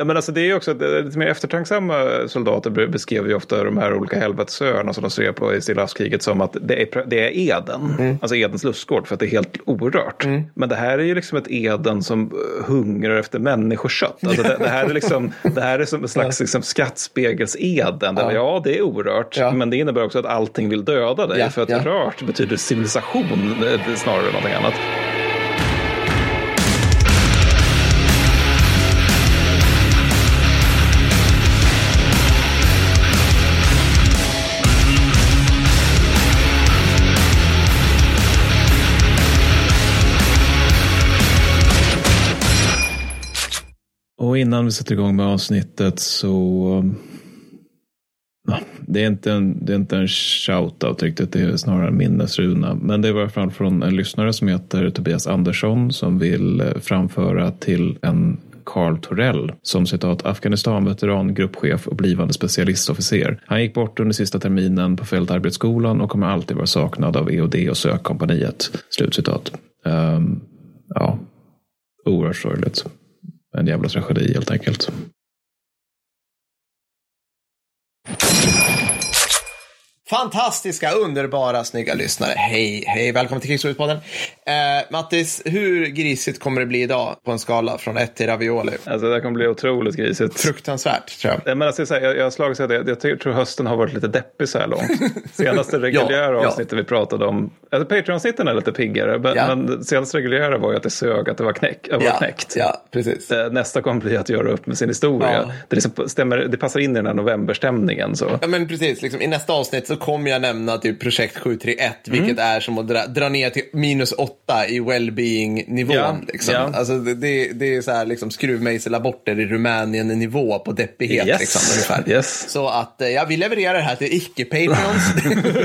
Ja, men alltså det är också att eh, lite mer eftertänksamma soldater beskrev ju ofta de här olika helvetesöarna som de ser på i Stilla havskriget som att det är, det är Eden, mm. alltså Edens lustgård för att det är helt orört. Mm. Men det här är ju liksom ett Eden som eh, hungrar efter människokött. Alltså det, det, här är liksom, det här är som en slags liksom, skattspegels-Eden. Ja. ja, det är orört, ja. men det innebär också att allting vill döda dig. Ja. För att rört betyder civilisation eh, snarare än någonting annat. Innan vi sätter igång med avsnittet så um, det, är inte en, det är inte en shout-out riktigt, det är snarare en minnesruna. Men det var framförallt från en lyssnare som heter Tobias Andersson som vill eh, framföra till en Carl Torell som citat Afghanistan-veteran, gruppchef och blivande specialistofficer. Han gick bort under sista terminen på fältarbetsskolan och kommer alltid vara saknad av EOD och sökkompaniet. Slutcitat. Um, ehm, ja, oerhört sorgligt. En jävla tragedi helt enkelt. Fantastiska, underbara, snygga lyssnare. Hej, hej, välkommen till Krigsrådspodden. Eh, Mattis, hur grisigt kommer det bli idag på en skala från 1 till ravioli? Alltså det kommer bli otroligt grisigt. Fruktansvärt, tror jag. Men alltså, jag, jag har slagit att jag, jag tror hösten har varit lite deppig så här långt. Senaste reguljära ja, avsnittet ja. vi pratade om, alltså Patreon-avsnitten är lite piggare, men, ja. men senaste reguljära var ju att det sög att det var, knäck, var ja, knäckt. Ja, precis. Eh, nästa kommer bli att göra upp med sin historia. Det, liksom stämmer, det passar in i den här novemberstämningen. Så. Ja, men precis. Liksom, I nästa avsnitt så kommer jag nämna typ projekt 731, mm. vilket är som att dra, dra ner till minus 8 i well-being-nivån. Ja, liksom. ja. Alltså, det, det är så här liksom, skruvmejselaborter i Rumänien-nivå på deppighet. Yes. Liksom, ungefär. Yes. Så att eh, ja, vi levererar det här till icke-patreons.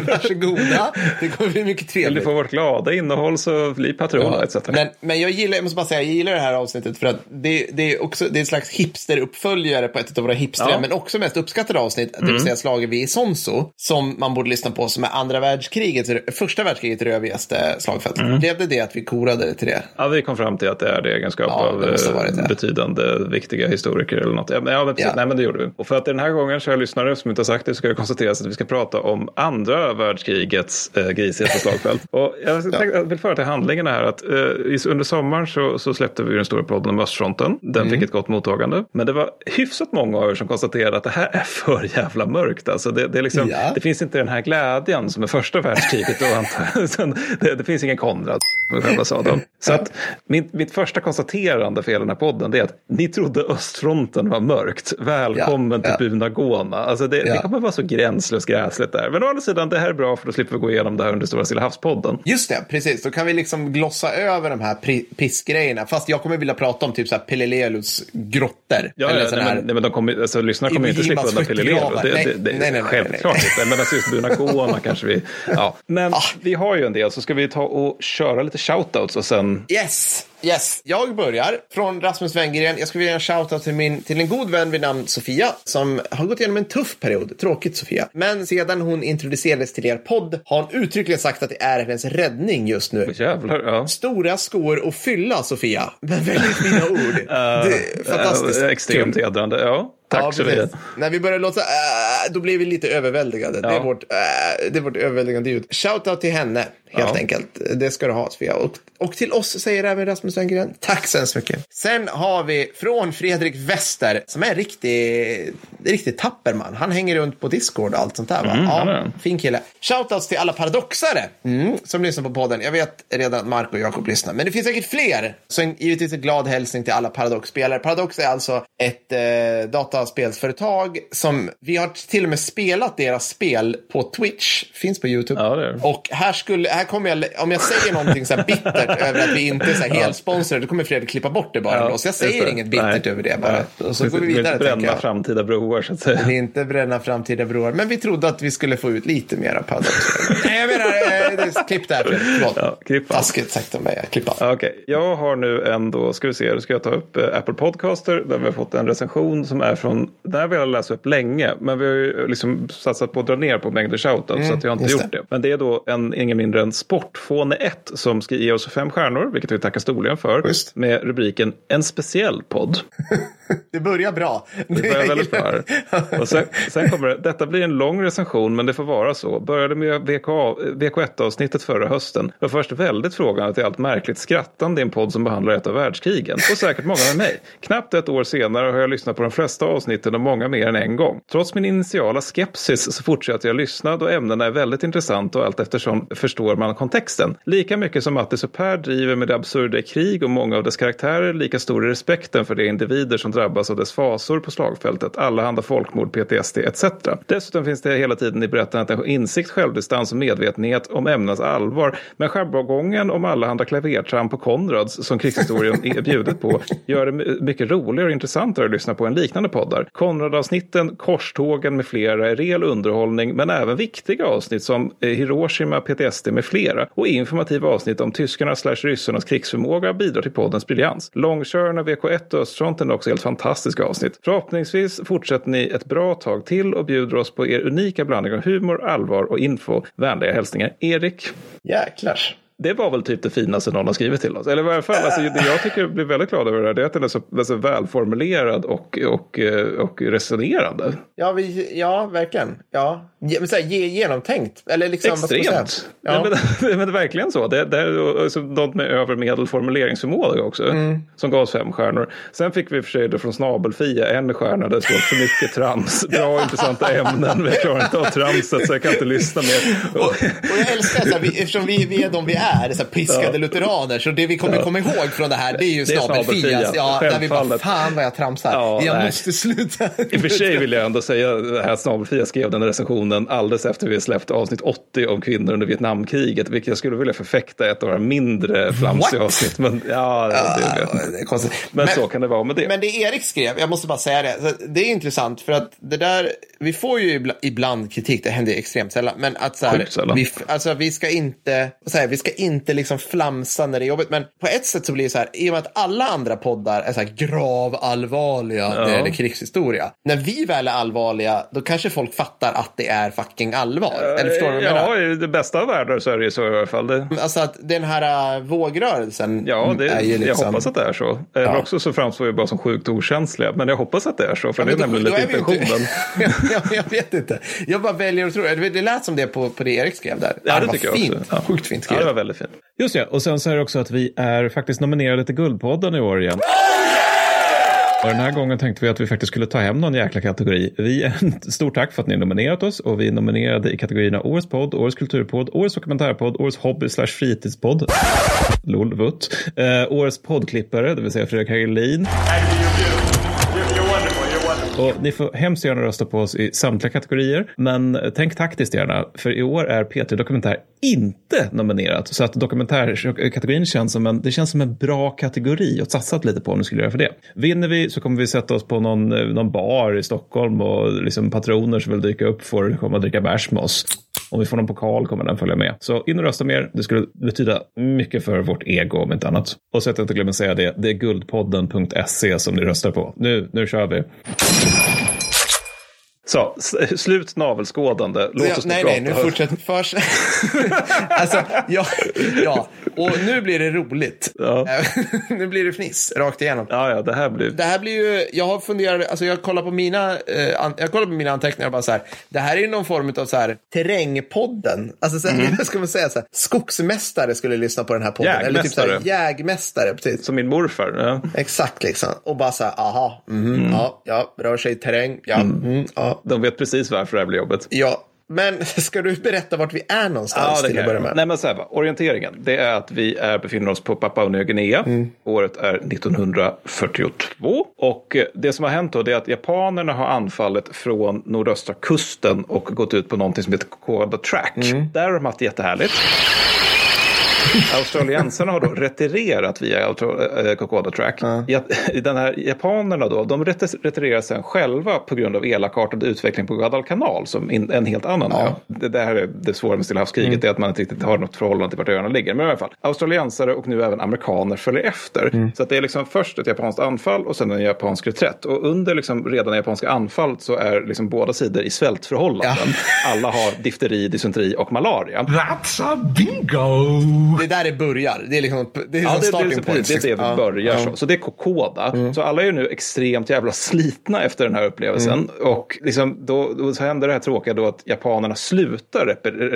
Varsågoda. Det kommer bli mycket trevligt. Vill du få vårt glada innehåll så bli patron ja. etc. Men, men jag gillar, jag måste bara säga, jag gillar det här avsnittet för att det, det är också det är en slags hipster-uppföljare på ett av våra hipster, ja. men också mest uppskattade avsnitt, det vill mm. säga slaget vid Sonso, som man borde lyssna på som är andra världskriget, första världskriget rövigaste slagfält. Mm. Blev det det att vi korade till det? Ja, vi kom fram till att det är det egenskap ja, av eh, betydande viktiga historiker eller något. Ja, men, ja, men, ja. Nej, men det gjorde vi. Och för att den här gången, kära lyssnare som inte har sagt det, så ska jag konstatera att vi ska prata om andra världskrigets eh, grisigaste slagfält. Och jag, tänkte, jag vill föra till handlingarna här att eh, under sommaren så, så släppte vi den stora podden om östfronten. Den mm. fick ett gott mottagande. Men det var hyfsat många av er som konstaterade att det här är för jävla mörkt. Alltså det, det, liksom, det finns inte den här glädjen som är första världskriget. det, det finns ingen Konrad, själva sa de. Så att min, mitt första konstaterande för hela den här podden är att ni trodde östfronten var mörkt. Välkommen ja, till ja. Bunagona. Alltså det, ja. det kommer vara så gränslöst gräsligt där. Men å andra sidan, det här är bra för då slipper vi gå igenom det här under Stora Stilla havspodden. Just det, precis. Då kan vi liksom glossa över de här pissgrejerna. Fast jag kommer vilja prata om typ så här Pelelelus grottor. Ja, eller ja nej, men, nej, men de kommer, alltså, lyssnarna kommer inte slippa undan Pelelelu. Det, det, det, nej, nej, nej, självklart inte. Men alltså just Bunagona kanske vi... Ja. Men ah. vi har ju en del, så ska vi ta och köra lite shoutouts och sen... Yes! Yes, jag börjar från Rasmus Wenngren. Jag skulle vilja shoutout till, min, till en god vän vid namn Sofia som har gått igenom en tuff period. Tråkigt Sofia. Men sedan hon introducerades till er podd har hon uttryckligen sagt att det är hennes räddning just nu. Jävlar, ja. Stora skor att fylla Sofia. Men väldigt fina ord. uh, det är fantastiskt. Uh, extremt hedrande, ja. Tack ja, Sofia. När vi började låta äh, då blev vi lite överväldigade. Ja. Det, är vårt, äh, det är vårt överväldigande ljud. Shoutout till henne helt ja. enkelt. Det ska du ha Sofia. Och, och till oss säger även Rasmus Wenngren. Tack så hemskt mycket. Sen har vi från Fredrik Wester som är en riktig, riktig tapper man. Han hänger runt på Discord och allt sånt där. Va? Mm, ja, fin kille. Shoutouts till alla paradoxare mm, som lyssnar på podden. Jag vet redan att Mark och Jakob lyssnar, men det finns säkert fler. Så givetvis en glad hälsning till alla Paradox-spelare. Paradox är alltså ett eh, dataspelsföretag som vi har till och med spelat deras spel på Twitch. Finns på YouTube. Ja, det. Och här skulle, här kommer jag, om jag säger någonting så här bittert över att vi inte är så här helsponsrade, då kommer Fredrik klippa bort det bara. Ja, så jag säger inget bittert Nej. över det bara. Och så går vi vidare. Vi vill inte bränna framtida broar så att säga. Vi vill inte bränna framtida broar, men vi trodde att vi skulle få ut lite mer av paddock. Nej, jag menar, eh, det klipp där. Ja, klipp Taskigt sagt av mig. Klippa. Okay. jag har nu ändå, ska vi se, då ska jag ta upp eh, Apple Podcaster där vi har fått en recension som är från, den här vill jag läsa upp länge, men vi har ju liksom satsat på att dra ner på mängder shoutouts mm, så att jag har inte gjort det. det. Men det är då en, ingen mindre än Sportfåne 1 som ska ge oss fem stjärnor, vilket vi tackar storligen för, Just. med rubriken En speciell podd. det börjar bra. Det börjar väldigt bra. Och sen, sen kommer det, detta blir en lång recension, men det får vara så. Började med VK, avsnittet förra hösten. Var först väldigt frågande till allt märkligt skrattande i en podd som behandlar ett av världskrigen. Och säkert många med mig. Knappt ett år senare har jag lyssnat på de flesta avsnitten och många mer än en gång. Trots min initiala skepsis så fortsätter jag lyssna då ämnena är väldigt intressanta och allt eftersom förstår man kontexten. Lika mycket som Mattis och Per driver med det absurda i krig och många av dess karaktärer, lika stor är respekten för de individer som drabbas av dess fasor på slagfältet, allehanda folkmord, PTSD etc. Dessutom finns det hela tiden i berättandet en insikt, självdistans och medvetenhet om ämnets allvar. Men jargongen om allehanda klavertramp på Konrads som krigshistorien är bjudet på gör det mycket roligare och intressantare att lyssna på än liknande poddar. Konrad-avsnitten, Korstågen med flera är ren underhållning men även viktiga avsnitt som eh, Hiroshima, PTSD med flera och informativa avsnitt om tyskarnas slash ryssarnas krigsförmåga bidrar till poddens briljans. Långkörarna, VK1 och Östfronten är också helt fantastiska avsnitt. Förhoppningsvis fortsätter ni ett bra tag till och bjuder oss på er unika blandning av humor, allvar och info. Vänliga hälsningar Erik. Jäklar det var väl typ det finaste någon har skrivit till oss. Eller i alla fall, alltså, det jag tycker blir väldigt glad över det här, det är att den är så, är så välformulerad och, och, eh, och resonerande. Ja, vi, ja verkligen. Ja. Men så här, genomtänkt. Eller liksom, Extremt. Ja. men, men, men verkligen så. Det, det är alltså, något med övermedel formuleringsförmåga också. Mm. Som gav oss fem stjärnor. Sen fick vi för sig det från Snabelfia en stjärna. Det står för mycket trams. Bra intressanta ämnen. Jag klarar inte av tramset så jag kan inte lyssna mer. och, och jag älskar det, eftersom vi, vi är de vi är är så här piskade ja. lutheraner. Så det vi kommer komma ihåg från det här det är ju snabelfias. Ja, där vi bara, fan vad jag tramsar. Ja, jag nej. måste sluta. I och för sig vill jag ändå säga att snabelfia skrev den recensionen alldeles efter vi släppte avsnitt 80 om kvinnor under Vietnamkriget. Vilket jag skulle vilja förfäkta ett av våra mindre flamsiga avsnitt. Men, ja, ja det, det är konstigt. Men, men, så kan det vara med det. Men det Erik skrev, jag måste bara säga det. Det är intressant för att det där, vi får ju ibland kritik, det händer extremt sällan. Men att så här, vi, alltså, vi ska inte, så här, vi ska inte liksom flamsa när det är jobbigt. Men på ett sätt så blir det så här, i och med att alla andra poddar är så här gravallvarliga ja. när det gäller krigshistoria. När vi väl är allvarliga, då kanske folk fattar att det är fucking allvar. Uh, Eller förstår du vad jag menar? Ja, i det bästa av världar så är det så i alla fall. Det... Alltså att den här uh, vågrörelsen Ja, det, är ju liksom... jag hoppas att det är så. Ja. Eller också så framstår vi bara som sjukt okänsliga. Men jag hoppas att det är så, för ja, det är nämligen lite intentionen. jag, jag vet inte. Jag bara väljer att tro det. Lät som det på, på det Erik skrev där. Ja, det, det tycker jag fint. också. Ja. Sjukt fint skrivet. Ja, väldigt fint. Just det, och sen så är det också att vi är faktiskt nominerade till Guldpodden i år igen. Och den här gången tänkte vi att vi faktiskt skulle ta hem någon jäkla kategori. Vi, stort tack för att ni nominerat oss och vi är nominerade i kategorierna Årets podd, Årets kulturpodd, Årets dokumentärpodd, Årets hobby slash fritidspodd, lol, vutt, eh, Årets poddklippare, det vill säga Fredrik Hagelin. Och ni får hemskt gärna rösta på oss i samtliga kategorier. Men tänk taktiskt gärna, för i år är P3 Dokumentär inte nominerat. Så att dokumentärkategorin känns som en, det känns som en bra kategori att satsa lite på om du skulle göra för det. Vinner vi så kommer vi sätta oss på någon, eh, någon bar i Stockholm och liksom patroner som vill dyka upp får komma och dricka bärs med oss. Om vi får någon pokal kommer den följa med. Så in och rösta mer. Det skulle betyda mycket för vårt ego om inte annat. Och så att jag inte glömmer säga det, det är guldpodden.se som ni röstar på. Nu, nu kör vi. Så, slut navelskådande. Låt ja, oss nej, prata. Nej, nu fortsätter först. alltså, ja, ja, och nu blir det roligt. Ja. nu blir det fniss rakt igenom. Ja, ja, det här blir... Det här blir ju, jag har funderat, alltså jag kollar på mina, eh, an, jag kollar på mina anteckningar och bara så här, det här är ju någon form av så här, terrängpodden. Alltså, så här, mm. ska man säga så här, skogsmästare skulle lyssna på den här podden. Jägmästare. Eller typ så här, jägmästare, precis. Som min morfar. Ja. Exakt, liksom. Och bara så här, aha, mm, mm. ja, ja, rör sig i terräng, ja, mm. mm ja. De vet precis varför det här blir jobbet. Ja, men ska du berätta vart vi är någonstans ja, till att börja med? Nej, men så här, orienteringen, det är att vi är, befinner oss på Papua Nya Guinea. Mm. Året är 1942. Och det som har hänt då är att japanerna har anfallit från nordöstra kusten och gått ut på någonting som heter Kokoda Track. Mm. Där har de haft det jättehärligt. Australiensarna har då retirerat via äh, Kokoda Track. Ja. Den här, japanerna då, de retirerar sen själva på grund av elakartad utveckling på Guadalcanal som in, en helt annan ja. Det, det här är det svåra med Stilla havskriget, mm. är att man inte riktigt har något förhållande till vart öarna ligger. Men i alla fall, australiensare och nu även amerikaner följer efter. Mm. Så att det är liksom först ett japanskt anfall och sen en japansk reträtt. Och under liksom redan det japanska anfallet så är liksom båda sidor i svältförhållanden. Ja. Alla har difteri, dysenteri och malaria. That's a bingo! Det där är börjar. Det är liksom det är ja, det, starting det, point. Det är det vi börjar ja. så. Så det är Kokoda. Mm. Så alla är nu extremt jävla slitna efter den här upplevelsen. Mm. Och liksom då, då så händer det här tråkiga då att japanerna slutar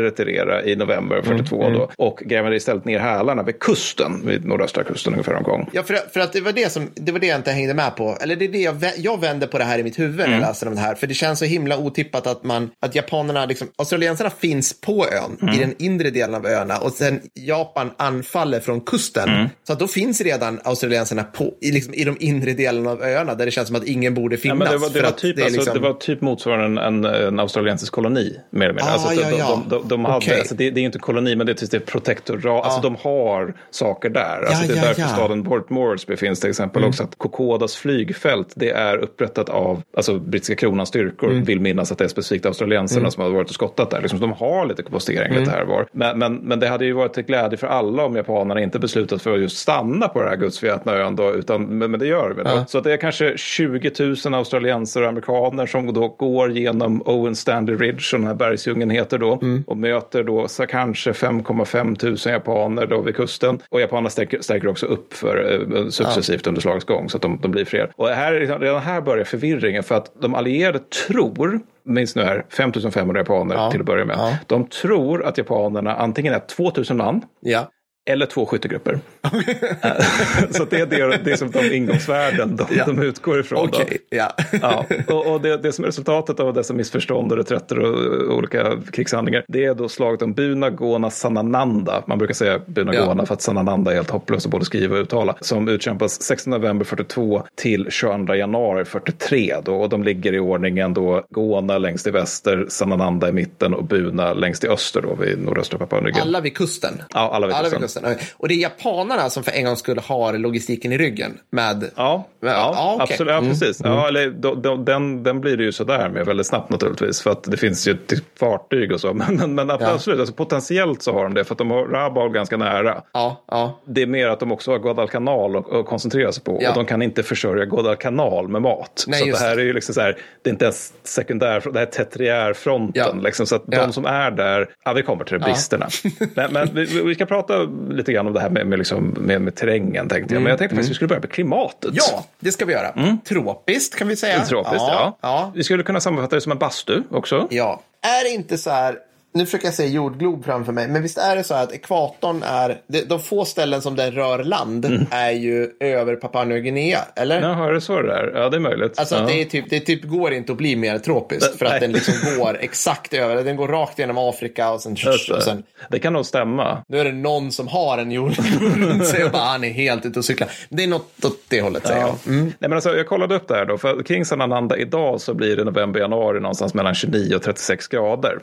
retirera i november 42 mm. då. Mm. Och gräver istället ner hälarna vid kusten, vid nordöstra kusten ungefär omgång. Ja, för, för att det var det, som, det var det jag inte hängde med på. Eller det är det jag, jag vänder på det här i mitt huvud när jag mm. läser om det här. För det känns så himla otippat att man, att japanerna, liksom, australiensarna finns på ön, mm. i den inre delen av öarna. Och sen Japan anfaller från kusten. Mm. Så då finns redan australiensarna på, i, liksom, i de inre delarna av öarna där det känns som att ingen borde finnas. Ja, det, var, det, var typ, det, alltså, liksom... det var typ motsvarande en, en australiensisk koloni, mer eller mindre. Ah, alltså, ja, ja. de, de, de hade, okay. alltså, det, det, är inte koloni, men det är, typ det protektorat. Alltså, de har saker där. Alltså, det är därför staden Port Moresby finns till exempel mm. också. Att Kokodas flygfält, det är upprättat av alltså, brittiska kronans styrkor. Mm. Vill minnas att det är specifikt australiensarna mm. som har varit och skottat där. Liksom, de har lite postering mm. lite här var. Men, men, men det hade ju varit till glädje för alla om japanerna inte beslutat för att just stanna på den här gudsförgätna ön då, utan, men, men det gör vi. Ja. Så att det är kanske 20 000 australiensare och amerikaner som då går genom Owen Stanley Ridge, som den här bergsdjungeln heter då, mm. och möter då så kanske 5,5 tusen japaner då vid kusten. Och japanerna stärker, stärker också upp för eh, successivt ja. under slagets gång så att de, de blir fler. Och här, redan här börjar förvirringen för att de allierade tror minns nu här, 5500 japaner ja. till att börja med. Ja. De tror att japanerna antingen är 2000 man ja eller två skyttegrupper. så det är det, det är som de ingångsvärden de, ja. de utgår ifrån. Okay. Ja. ja. Och, och det, det, som är resultatet av dessa missförstånd och reträtter och olika krigshandlingar det är då slaget om Buna Gona Sanananda. Man brukar säga Buna ja. För att Sanananda är helt hopplös att både skriva och uttala. Som utkämpas 16 november 42 till 22 januari 43. Då, och de ligger i ordningen då Gona längst i väster, Sanananda i mitten och Buna längst i öster då vid nordöstra Papua Alla vid kusten? Ja, alla vid alla kusten. Vid kusten tusen. Och det är japanerna som för en gång skulle ha logistiken i ryggen. Med, ja, med, ja, ja okay. absolut. Ja, mm. precis. Mm. Ja, eller, då, då, den, den blir det ju sådär med väldigt snabbt naturligtvis. För att det finns ju typ fartyg och så. Men, men, men absolut, ja. alltså, potentiellt så har de det. För att de har Rabaul ganska nära. Ja, ja. Det är mer att de också har Guadalcanal att, att koncentrera sig på. Ja. Och de kan inte försörja Guadalcanal med mat. Nej, så det här är ju liksom så här, det är inte ens sekundär, det här är tertiärfronten. Ja. Liksom, så att de som är där, ja vi kommer till bristerna. men, men vi, vi ska prata lite grann om det här med, med, liksom, med, med terrängen tänkte jag. Men jag tänkte faktiskt att vi skulle börja med klimatet. Ja, det ska vi göra. Mm. Tropiskt kan vi säga. Tropiskt, ja. ja. ja. Vi skulle kunna sammanfatta det som en bastu också. Ja. Är det inte så här nu försöker jag se jordglob framför mig, men visst är det så att ekvatorn är, de få ställen som den rör land mm. är ju över Papua Nya Guinea, eller? Jaha, är det så det är? Ja, det är möjligt. Alltså ja. det, är typ, det typ går inte att bli mer tropiskt för att den liksom går exakt över, den går rakt genom Afrika och sen, och sen... Det kan nog stämma. Nu är det någon som har en jordglob runt sig och bara han är helt ute och cyklar. Det är något åt det hållet säger ja. jag. Mm. Nej, men alltså, jag kollade upp det här då, för kring Sanananda idag så blir det november-januari någonstans mellan 29 och 36 grader.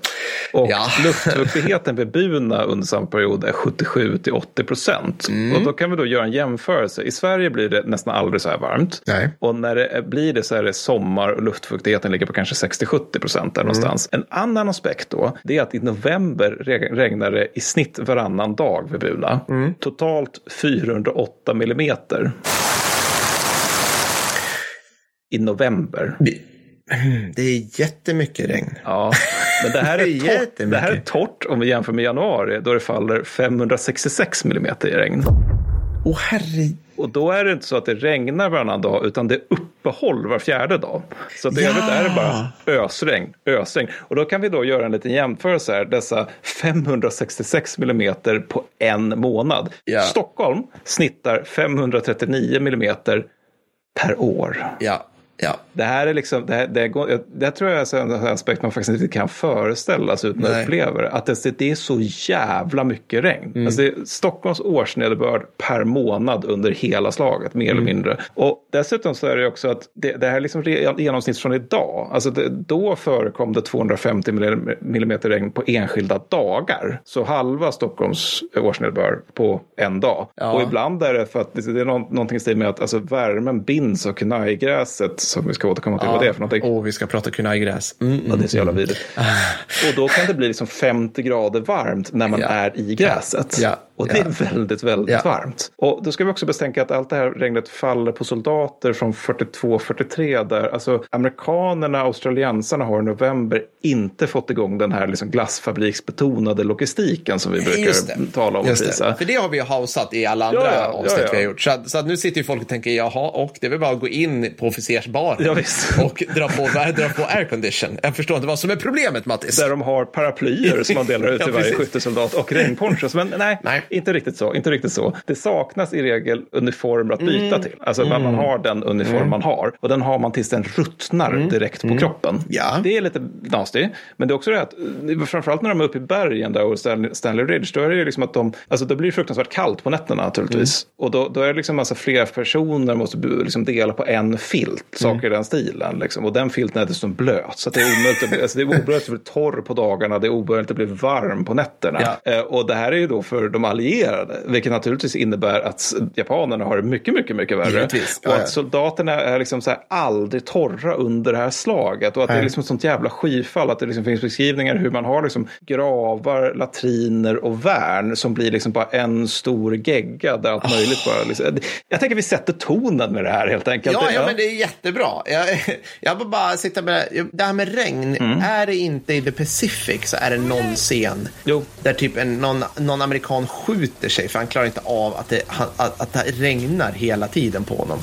Och ja. luftfuktigheten Fuktigheten vid Buna under samma period är 77 till 80 procent. Mm. Och då kan vi då göra en jämförelse. I Sverige blir det nästan aldrig så här varmt. Nej. Och när det blir det så är det sommar och luftfuktigheten ligger på kanske 60-70 procent där mm. någonstans. En annan aspekt då, det är att i november regnar det i snitt varannan dag vid Buna. Mm. Totalt 408 millimeter. I november. Det är jättemycket regn. Ja, men det här, är torrt, det här är torrt om vi jämför med januari då det faller 566 millimeter i regn. Oh, herre... Och då är det inte så att det regnar varannan dag utan det är uppehåll var fjärde dag. Så i ja. övrigt är det bara ösregn, ösregn. Och då kan vi då göra en liten jämförelse här. Dessa 566 millimeter på en månad. Ja. Stockholm snittar 539 millimeter per år. Ja. Ja. Det här är liksom, det, här, det, går, det tror jag är en aspekt man faktiskt inte kan föreställa sig utan uppleva det. Att det, det är så jävla mycket regn. Mm. Alltså det är Stockholms årsnederbörd per månad under hela slaget, mer mm. eller mindre. Och dessutom så är det också att det, det här är liksom genomsnitt från idag. Alltså det, då förekom det 250 millimeter regn på enskilda dagar. Så halva Stockholms årsnederbörd på en dag. Ja. Och ibland är det för att det är någonting i stil med att alltså, värmen binds av kunajgräset som vi ska återkomma till ja. vad det är för någonting. Och vi ska prata kunajgräs. Mm, mm, ja, det är så jävla mm. vidrigt. och då kan det bli liksom 50 grader varmt när man ja. är i gräset. Ja. Och det är väldigt, väldigt varmt. Och då ska vi också bestänka att allt det här regnet faller på soldater från 42-43 där alltså amerikanerna, australiensarna har i november inte fått igång den här liksom glassfabriksbetonade logistiken som vi brukar tala om. Just det. För det har vi ju hausat i alla andra avsnitt vi har gjort. Så, så nu sitter ju folk och tänker jaha, och det är väl bara att gå in på officersbaren och dra på, dra på aircondition. Jag förstår inte vad som är problemet Mattis. Där de har paraplyer som man delar ut till varje skyttesoldat och regnponchos. Men nej, nej, inte riktigt så. Inte riktigt så. Det saknas i regel uniformer att byta mm. till. Alltså mm. man har den uniform mm. man har och den har man tills den ruttnar mm. direkt på mm. kroppen. Ja. Det är lite nasty. Men det är också det att framförallt när de är uppe i bergen där och Stanley Ridge, då är det liksom att de, alltså då blir det fruktansvärt kallt på nätterna naturligtvis. Och då, då är det liksom alltså fler personer måste liksom dela på en filt, saker i den stilen. Liksom. Och den filten är dessutom blöt. Så det är omöjligt att, alltså det är omöjligt att bli torr på dagarna, det är omöjligt att bli varm på nätterna. Ja. Eh, och det här är ju då för de allierade, vilket naturligtvis innebär att japanerna har det mycket, mycket, mycket värre. Givetvis. Och att soldaterna är liksom så här aldrig torra under det här slaget. Och att det är liksom ett sånt jävla skyfall, att det liksom finns beskrivningar hur man har liksom gravar, latriner och värn som blir liksom bara en stor gegga där allt oh. möjligt bara. Liksom. Jag tänker vi sätter tonen med det här helt enkelt. Ja, ja men det är jättebra. Jag, jag bara sitta med det här med regn. Mm. Är det inte i the Pacific så är det någon scen jo. där typ en, någon, någon amerikan skjuter sig för han klarar inte av att det, att, att det regnar hela tiden på honom.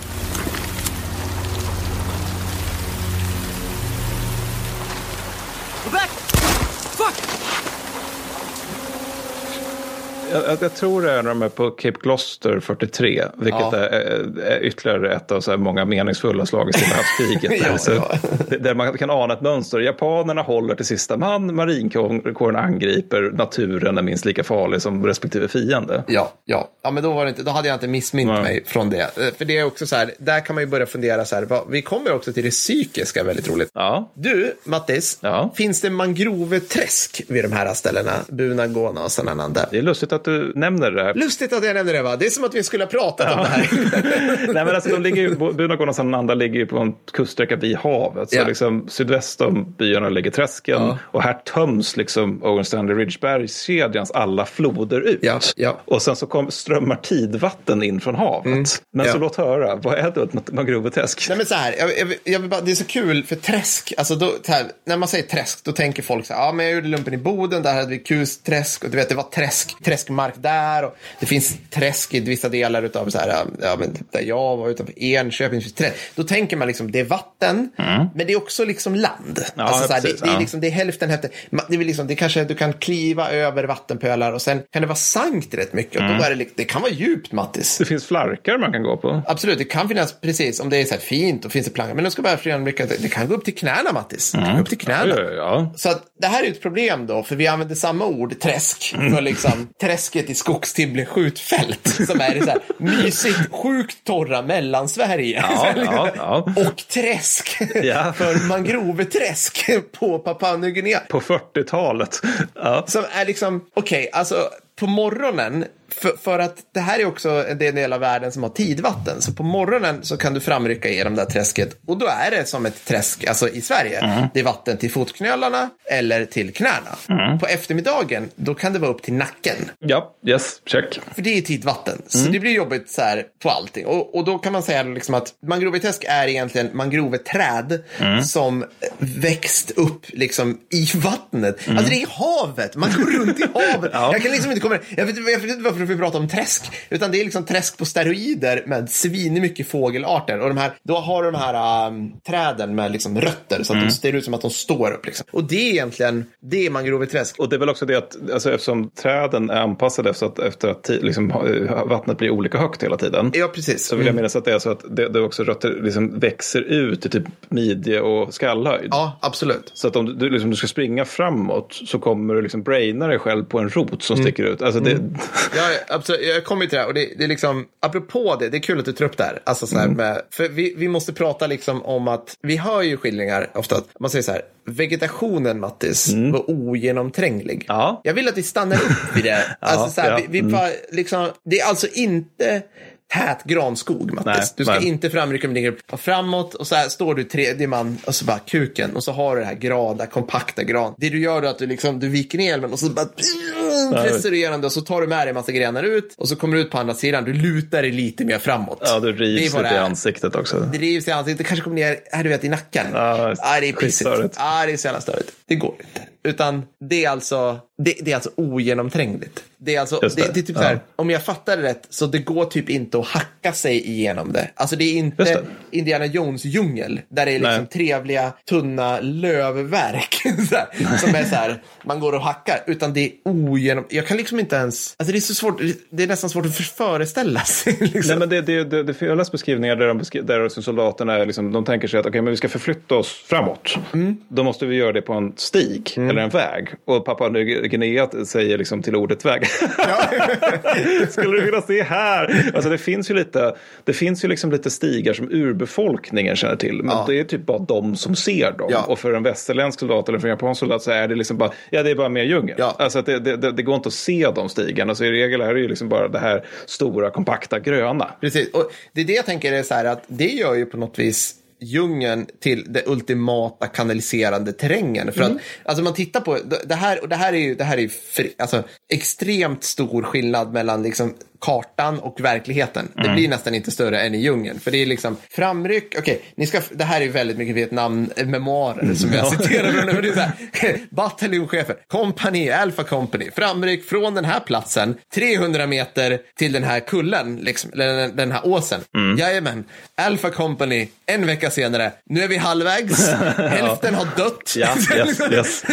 Jag, jag, tror det är när de är på Cape Gloucester 43, vilket ja. är, är, ytterligare ett av så många meningsfulla slag i Stilla havskriget. ja, alltså, ja. Där man kan ana ett mönster. Japanerna håller till sista man, marinkåren angriper, naturen är minst lika farlig som respektive fiende. Ja, ja. ja men då, var det inte, då hade jag inte missmint ja. mig från det. Eh, för det är också så här, där kan man ju börja fundera så här, vad, vi kommer också till det psykiska väldigt roligt. Ja. Du, Mattis, finns det mangroveträsk vid de här ställena? Bunagona och sådana där? Det är lustigt att att du nämner det. Här. Lustigt att jag nämner det va? Det är som att vi skulle ha pratat ja. om det här. Nej men alltså de ligger ju, Bunagården och Sananda ligger ju på en kuststräcka vid havet. Så ja. liksom sydväst om byarna ligger träsken. Ja. Och här töms liksom Owen Stanley Ridge-bergskedjans alla floder ut. Och sen så kom, strömmar tidvatten in från havet. Mm. Men så låt höra, vad är då ett mangroveträsk? Nej men så här, jag, jag, jag bara, det är så kul för träsk, alltså då, här, när man säger träsk då tänker folk så här, ja men jag gjorde lumpen i Boden, där hade vi kusträsk och du vet det var träsk, träsk mark där. Och det finns träsk i vissa delar av så här, ja, men där jag var utanför Enköping. Träsk. Då tänker man liksom det är vatten, mm. men det är också liksom land. Ja, alltså, så här, precis, det, det, är liksom, det är hälften hälften. Det är liksom, det kanske du kan kliva över vattenpölar och sen kan det vara sankt rätt mycket. Mm. Och då mm. är det, det kan vara djupt, Mattis. Det finns flarkar man kan gå på. Absolut, det kan finnas, precis, om det är så här fint och finns det plankor. Men de ska bara förstå det kan gå upp till knäna, Mattis. Mm. Det kan gå upp till knäna. Ja, så att, det här är ett problem då, för vi använder samma ord, träsk, för liksom träsket i skogstibble skjutfält som är så här mysigt, sjukt torra Mellansverige. Ja, ja, ja. Och träsk för mangroveträsk på Papua Nya Guinea. På 40-talet. Som är liksom, okej, okay, alltså på morgonen för, för, att det här är också en del av världen som har tidvatten. Så på morgonen så kan du framrycka genom det här träsket och då är det som ett träsk, alltså i Sverige. Mm. Det är vatten till fotknölarna eller till knäna. Mm. På eftermiddagen, då kan det vara upp till nacken. Ja, yes, check. För det är tidvatten. Så mm. det blir jobbigt så här på allting. Och, och då kan man säga liksom att mangroveträsk är egentligen mangroveträd mm. som växt upp liksom i vattnet. Mm. Alltså det är havet, man går runt i havet. ja. Jag kan liksom inte kommer, jag, vet, jag vet inte varför vi pratar om träsk, utan det är liksom träsk på steroider med svin mycket fågelarter. Och de här, då har du de här um, träden med liksom rötter så att mm. de ser ut som att de står upp. Liksom. Och det är egentligen det är mangroveträsk. Och det är väl också det att alltså, eftersom träden är anpassade efter att, efter att liksom, vattnet blir olika högt hela tiden. Ja, precis. Så vill jag mm. minnas att det är så att det, det också rötter liksom växer ut i typ midje och skallhöjd. Ja, absolut. Så att om du, liksom, du ska springa framåt så kommer du liksom braina dig själv på en rot som mm. sticker ut. Alltså det... Mm. Ja, absolut. Jag kommer till det här och det, det, är liksom, apropå det, det är kul att du tar upp det här. Alltså så här mm. med, för vi, vi måste prata liksom om att, vi hör ju skildringar ofta, man säger så här, vegetationen Mattis mm. var ogenomtränglig. Ja. Jag vill att vi stannar upp vid det. alltså, så här, ja. vi, vi mm. bara, liksom, det är alltså inte tät granskog, Mattis. Nej, du ska men... inte framrycka med din framåt och så här står du tredje man och så bara kuken och så har du det här grada, kompakta gran. Det du gör är att du liksom, du viker ner hjälmen och så bara pressar du igenom det och så tar du med dig en massa grenar ut och så kommer du ut på andra sidan. Du lutar dig lite mer framåt. Ja, du rivs lite i ansiktet också. Det rivs i ansiktet, det kanske kommer ner, här du vet, i nacken. Ja, ah, det är pissigt. Ah, det är så jävla störigt. Det går inte. Utan det är alltså, det, det är alltså ogenomträngligt. Det är alltså, det. Det, det. är typ ja. så här, om jag fattar det rätt, så det går typ inte att hacka sig igenom det. Alltså det är inte Indiana Jones djungel, där det är liksom Nej. trevliga, tunna lövverk. här, som är så här, man går och hackar, utan det är ogenom, jag kan liksom inte ens, alltså det är så svårt, det är nästan svårt att föreställa sig. Liksom. Nej men det, det, det, det, jag läst beskrivningar där, de beskri- där soldaterna är liksom, de tänker sig att okay, men vi ska förflytta oss framåt. Mm. Då måste vi göra det på en stig mm. eller en väg. Och pappa Guinea säger liksom till ordet väg. Skulle du vilja se här? Alltså det finns ju lite, det finns ju liksom lite stigar som urbefolkningen känner till. Men ja. det är typ bara de som ser dem. Ja. Och för en västerländsk soldat eller för en japansk soldat så är det liksom bara, ja det är bara mer djungel. Ja. Alltså det, det, det, det, går inte att se de stigarna. Så i regel är det ju liksom bara det här stora, kompakta, gröna. Precis, och det är det jag tänker är så här att det gör ju på något vis djungeln till det ultimata kanaliserande terrängen. För mm. att alltså man tittar på det här och det här är ju det här är fri, alltså, extremt stor skillnad mellan liksom kartan och verkligheten. Mm. Det blir nästan inte större än i djungeln. För det är liksom framryck, okej, okay, det här är väldigt mycket Vietnam-memoarer som jag citerar från. Det här, bataljonschefer, kompani, Alpha Company, framryck från den här platsen 300 meter till den här kullen, liksom, eller den här åsen. Mm. Jajamän, Alpha Company, en vecka senare, nu är vi halvvägs, hälften har dött. Ja, yes, yes.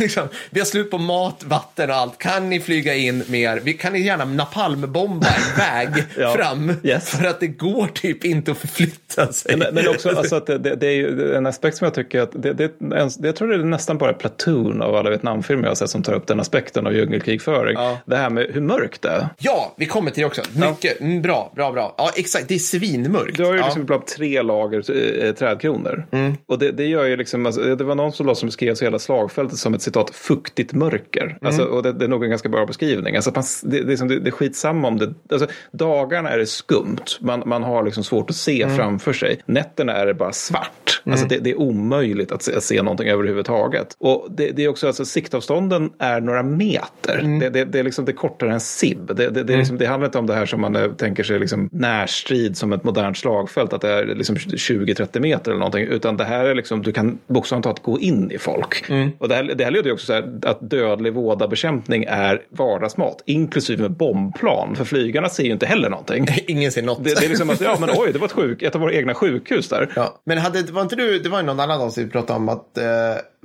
liksom, vi har slut på mat, vatten och allt. Kan ni flyga in mer? Vi kan ni gärna napalmbomba bomba en väg ja. fram. Yes. För att det går typ inte att förflytta sig. Men, men också alltså att det, det, är ju en aspekt som jag tycker att det, det, jag tror det är nästan bara Platoon av alla Vietnamfilmer jag har sett som tar upp den aspekten av djungelkrigföring. Ja. Det här med hur mörkt det är. Ja, vi kommer till det också. Mycket ja. Mm, bra, bra, bra. Ja, exakt. Det är svinmörkt. Du har ju liksom ibland tre lager äh, trädkronor. Mm. Och det, det gör ju liksom, alltså, det var någon soldat som beskrev hela slagfältet som ett citat fuktigt mörker. Mm. Alltså, och det, det, är nog en ganska bra beskrivning. Alltså, det, det, som, det, det är skitsamma om det, alltså, dagarna är det skumt. Man, man har liksom svårt att se mm. framför sig. Nätterna är det bara svart. Mm. Alltså det, det, är omöjligt att se, att se någonting överhuvudtaget. Och det, det är också, alltså siktavstånden är några meter. Mm. Det, det, det, är liksom, det är kortare än SIB. Det, det, det, mm. liksom, det handlar inte om det här som man eh, tänker sig liksom närstrid som ett modernt slagfält. Att det är liksom 20-30 meter eller någonting. Utan det här är liksom, du kan bokstavligt talat gå in i folk. Mm. Och det här, det här leder ju också så här att dödlig vådabekämpning är vardagsmat. Inklusive med bombplan. För flyg flygarna ser ju inte heller någonting. Ingen ser något. Det, det är liksom att, ja men oj, det var ett, sjuk, ett av våra egna sjukhus där. Ja. Men hade, var inte du, det var ju någon annan avsnitt vi pratade om att eh,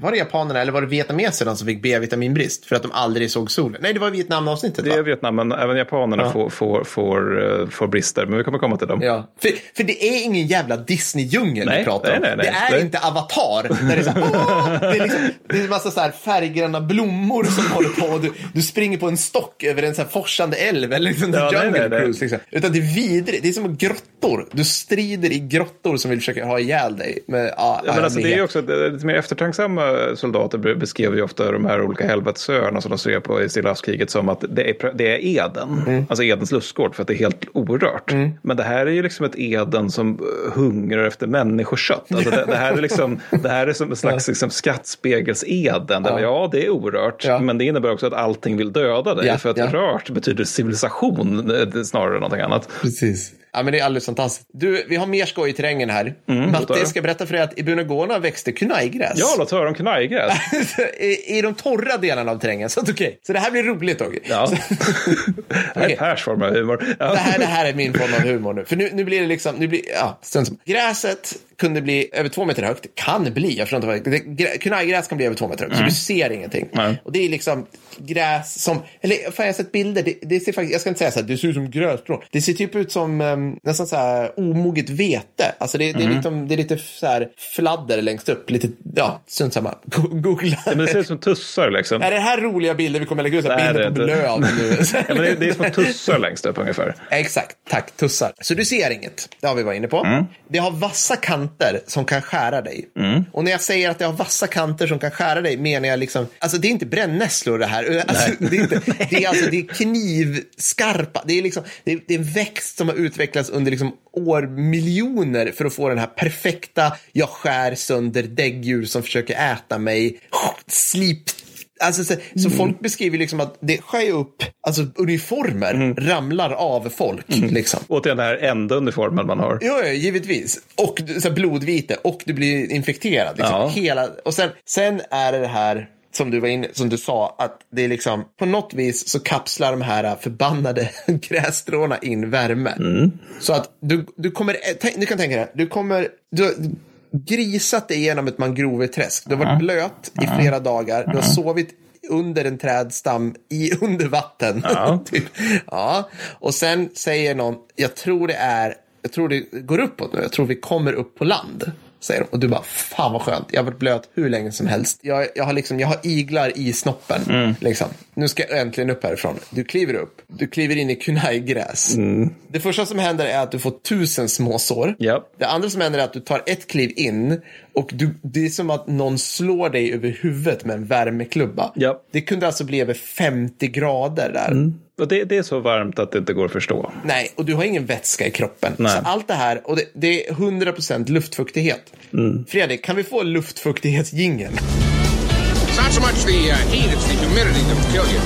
var det japanerna eller var det vietnameserna som fick B-vitaminbrist för att de aldrig såg solen? Nej, det var Vietnam-avsnittet. Det är Vietnam, men även japanerna ja. får, får, får, får brister. Men vi kommer komma till dem. Ja. För, för det är ingen jävla Disney-djungel vi pratar om. Nej, nej, nej, det är inte Avatar. Där det, är så här, det, är liksom, det är en massa så här färggranna blommor som håller på. Och du, du springer på en stock över en så här forsande älv. Eller liksom ja, jungle cruise. Liksom. Utan det är vidrigt. Det är som grottor. Du strider i grottor som vill försöka ha ihjäl dig. Med, ja, men alltså, det är också lite mer soldater beskrev ju ofta de här olika helvetesöarna som de ser på i Stilla havskriget som att det är, det är Eden. Mm. Alltså Edens lustgård för att det är helt orört. Mm. Men det här är ju liksom ett Eden som eh, hungrar efter människokött. Alltså det, det, här är liksom, det här är som en slags liksom, skattspegels-Eden. Ja. ja, det är orört. Ja. Men det innebär också att allting vill döda dig. Ja, för att rört betyder civilisation eh, snarare än någonting annat. Precis. Ja, men det är alldeles fantastiskt. Du, vi har mer skoj i terrängen här. Mm, Matte, ska berätta för dig att i Bunagona växte kunajgräs. Ja, låt höra om kunajgräs. I, I de torra delarna av terrängen. Så, okay. så det här blir roligt, Dogge. Ja. det här är Pers form av humor. Ja. Det, här, det här är min form av humor nu. För nu, nu blir det liksom, nu blir, ja, Gräset kunde bli över två meter högt. Kan bli, jag förstår inte vad Kunajgräs kan bli över två meter högt, mm. så du ser ingenting. Mm. Och det är liksom gräs som, eller fan jag har sett bilder, det, det, ser faktiskt, jag ska inte säga så här, det ser ut som grässtrån. Det ser typ ut som um, nästan så här omoget vete. Alltså det, det, är, mm. liksom, det är lite så här fladder längst upp, lite, ja, strunt samma. Googla. Ja, men det ser ut som tussar liksom. Är det här roliga bilder vi kommer lägga ut? Nej, bilder på blöd nu. ja, men det, det är som tussar längst upp ungefär. Exakt, tack, tussar. Så du ser inget, det har vi varit inne på. Mm. Det har vassa kanter som kan skära dig. Mm. Och när jag säger att det har vassa kanter som kan skära dig menar jag liksom, alltså det är inte brännässlor det här. Alltså, det, är inte, det, är alltså, det är knivskarpa, det är, liksom, det är, det är en växt som har utvecklats under liksom år, miljoner för att få den här perfekta, jag skär sönder däggdjur som försöker äta mig, slip Alltså, så, mm. så, folk beskriver liksom att det skär upp, alltså uniformer mm. ramlar av folk. Mm. Liksom. Återigen den här enda uniformen man har. Ja givetvis. Och så blodvite och du blir infekterad. Liksom. Ja. Hela, och sen, sen är det det här som du var inne, som du sa, att det är liksom på något vis så kapslar de här förbannade grässtråna in värme. Mm. Så att du, du kommer, du kan tänka dig, du kommer, du, grisat dig igenom ett mangroveträsk. Du har varit blöt i flera dagar. Du har sovit under en trädstam i under vatten. Ja. typ. ja. Och sen säger någon, jag tror det är, jag tror det går uppåt nu, jag tror vi kommer upp på land säger de. Och du bara, fan vad skönt. Jag har varit blöt hur länge som helst. Jag, jag, har, liksom, jag har iglar i snoppen. Mm. Liksom. Nu ska jag äntligen upp härifrån. Du kliver upp. Du kliver in i kunajgräs. Mm. Det första som händer är att du får tusen småsår. Yep. Det andra som händer är att du tar ett kliv in och du, det är som att någon slår dig över huvudet med en värmeklubba. Yep. Det kunde alltså bli över 50 grader där. Mm. Och det, det, är så varmt att det inte går att förstå. Nej, och du har ingen vätska i kroppen. Nej. Så allt det här, och det, det är 100% luftfuktighet. Mm. Fredrik, kan vi få luftfuktighetsjingeln? It's not so much the uh, heat, it's the humidity that will kill you.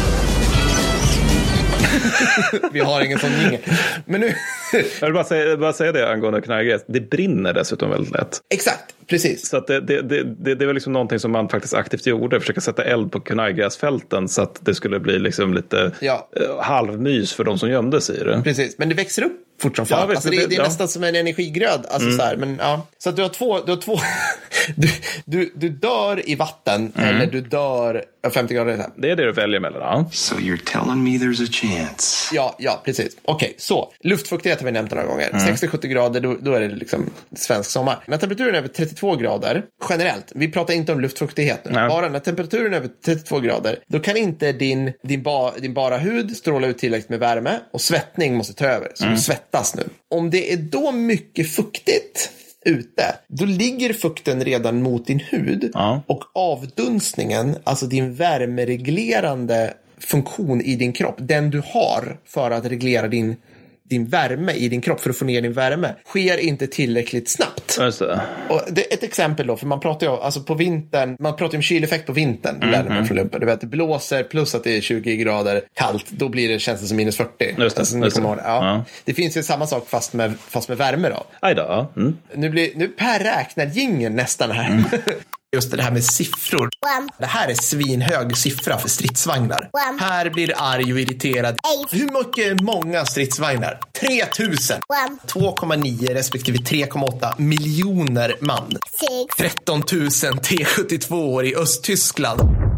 Vi har ingen sån jingel. Men nu... jag vill bara säga, bara säga det angående knarkgräs. Det brinner dessutom väldigt lätt. Exakt, precis. Så att det, det, det, det, det var liksom någonting som man faktiskt aktivt gjorde. Försöka sätta eld på kunajgräsfälten så att det skulle bli liksom lite ja. Eh, halvmys för de som gömde sig i det. Precis, men det växer upp fort som fan. Ja, alltså, det, det, är ja. nästan som en energigröd. Alltså, mm. så, här, men, ja. så att du har två, du, har två du, du, du dör i vatten mm. eller du dör 50 grader. Det är det du väljer mellan. Ja. So you're telling me there's a chance. Ja, ja precis. Okej, okay, så luftfuktighet har vi nämnt några gånger. Mm. 60-70 grader, då, då, är det liksom svensk sommar. När temperaturen är över 32 grader, generellt, vi pratar inte om luftfuktighet nu, Nej. bara när temperaturen är över 32 grader, då kan inte din, din, ba, din bara hud stråla ut tillräckligt med värme och svettning måste ta över. Så mm. du svettas nu. Om det är då mycket fuktigt ute, då ligger fukten redan mot din hud ja. och avdunstningen, alltså din värmereglerande funktion i din kropp, den du har för att reglera din din värme i din kropp för att få ner din värme sker inte tillräckligt snabbt. Det. Och det är ett exempel då, för man pratar ju alltså på vintern, man pratar om kyleffekt på vintern, mm, lärde man mm. från lumpen. Du vet, det blåser plus att det är 20 grader kallt, då blir det, känns det som minus 40. Just det, alltså, just det. Ja. Ja. det finns ju samma sak fast med, fast med värme då. Aj då. Mm. Nu, blir, nu Per räknar gingen nästan här. Mm. just det här med siffror. Det här är svinhög siffra för stridsvagnar. Här blir arg och irriterad. Hur mycket många stridsvagnar? 3000. 2,9 respektive 3,8 miljoner man. 13 000 T72 i Östtyskland.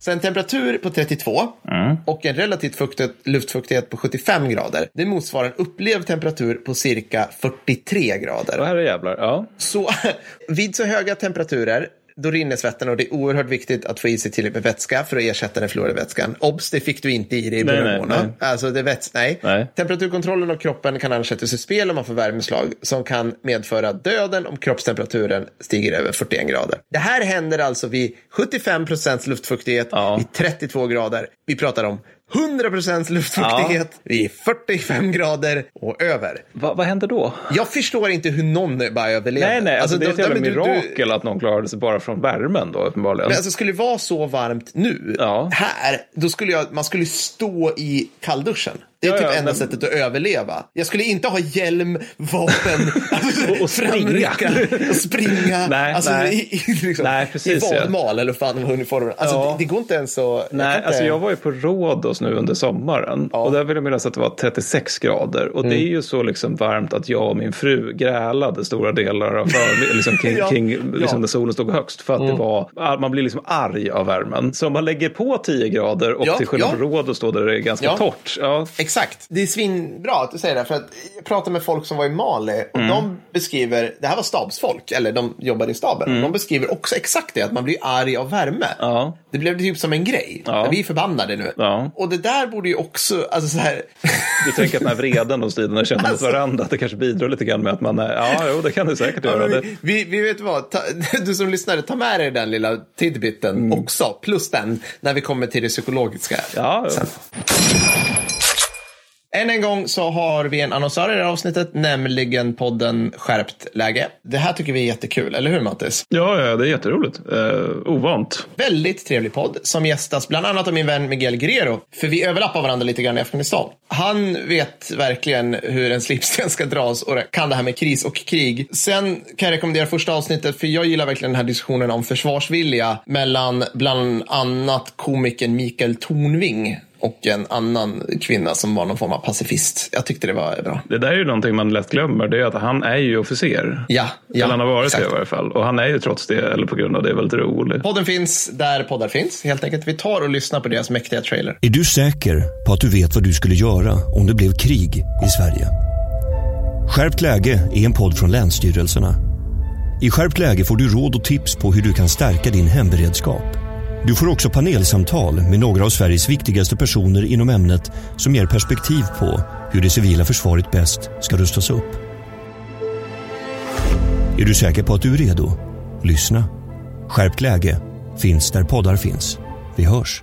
Så en temperatur på 32 mm. och en relativt fuktighet, luftfuktighet på 75 grader. Det motsvarar en upplevd temperatur på cirka 43 grader. Är jävlar, ja. Så vid så höga temperaturer då rinner svetten och det är oerhört viktigt att få i sig tillräckligt med vätska för att ersätta den förlorade vätskan. Obs, det fick du inte i dig i Brunamona. Alltså det väts nej. nej. Temperaturkontrollen av kroppen kan annars sättas i spel om man får värmeslag som kan medföra döden om kroppstemperaturen stiger över 41 grader. Det här händer alltså vid 75 procents luftfuktighet ja. i 32 grader. Vi pratar om 100% luftfuktighet ja. vid 45 grader och över. Va, vad händer då? Jag förstår inte hur någon bara överlever. Nej, nej, alltså, alltså det är ett mirakel du, att någon klarade sig bara från värmen då uppenbarligen. Men alltså skulle det vara så varmt nu, ja. här, då skulle jag, man skulle stå i kallduschen. Det är ja, typ ja, enda men... sättet att överleva. Jag skulle inte ha hjälm, vapen, alltså, och, och springa. och springa. nej, alltså, nej. I, liksom, nej, precis, I vadmal eller fan vad uniformen. Alltså, ja. det, det, går inte ens att... Nej, jag, alltså, jag var ju på Rhodos nu under sommaren. Och där vill jag minnas att det var 36 grader. Och mm. det är ju så liksom varmt att jag och min fru grälade stora delar av för, liksom, kring, ja. kring liksom, när solen stod högst. För att mm. det var, man blir liksom arg av värmen. Så om man lägger på 10 grader och till skillnad från Rhodos då där det är ganska torrt. Ja. Exakt. Det är svinbra att du säger det. För att jag pratade med folk som var i Mali och mm. de beskriver, det här var stabsfolk, eller de jobbade i staben. Mm. De beskriver också exakt det, att man blir arg av värme. Ja. Det blev typ som en grej. Ja. Vi är förbannade nu. Ja. Och det där borde ju också, alltså så här. Du tänker att den här vreden och striderna känner alltså... mot varandra, att det kanske bidrar lite grann med att man är, ja, jo, det kan det säkert göra. Vi, vi, vi, vet vad, ta, du som lyssnare, ta med dig den lilla tidbiten mm. också, plus den, när vi kommer till det psykologiska. Ja, sen. Än en gång så har vi en annonsör i det här avsnittet, nämligen podden Skärpt läge. Det här tycker vi är jättekul, eller hur Mattis? Ja, ja det är jätteroligt. Eh, ovant. Väldigt trevlig podd som gästas bland annat av min vän Miguel Guerrero. För vi överlappar varandra lite grann i Afghanistan. Han vet verkligen hur en slipsten ska dras och kan det här med kris och krig. Sen kan jag rekommendera första avsnittet för jag gillar verkligen den här diskussionen om försvarsvilja mellan bland annat komikern Mikael Tornving och en annan kvinna som var någon form av pacifist. Jag tyckte det var bra. Det där är ju någonting man lätt glömmer. Det är att han är ju officer. Ja, ja Eller han har varit exakt. det i varje fall. Och han är ju trots det, eller på grund av det, väldigt rolig. Podden finns där poddar finns. Helt enkelt. Vi tar och lyssnar på deras mäktiga trailer. Är du säker på att du vet vad du skulle göra om det blev krig i Sverige? Skärpt läge är en podd från Länsstyrelserna. I Skärpt läge får du råd och tips på hur du kan stärka din hemberedskap du får också panelsamtal med några av Sveriges viktigaste personer inom ämnet som ger perspektiv på hur det civila försvaret bäst ska rustas upp. Är du säker på att du är redo? Lyssna. Skärpt läge finns där poddar finns. Vi hörs.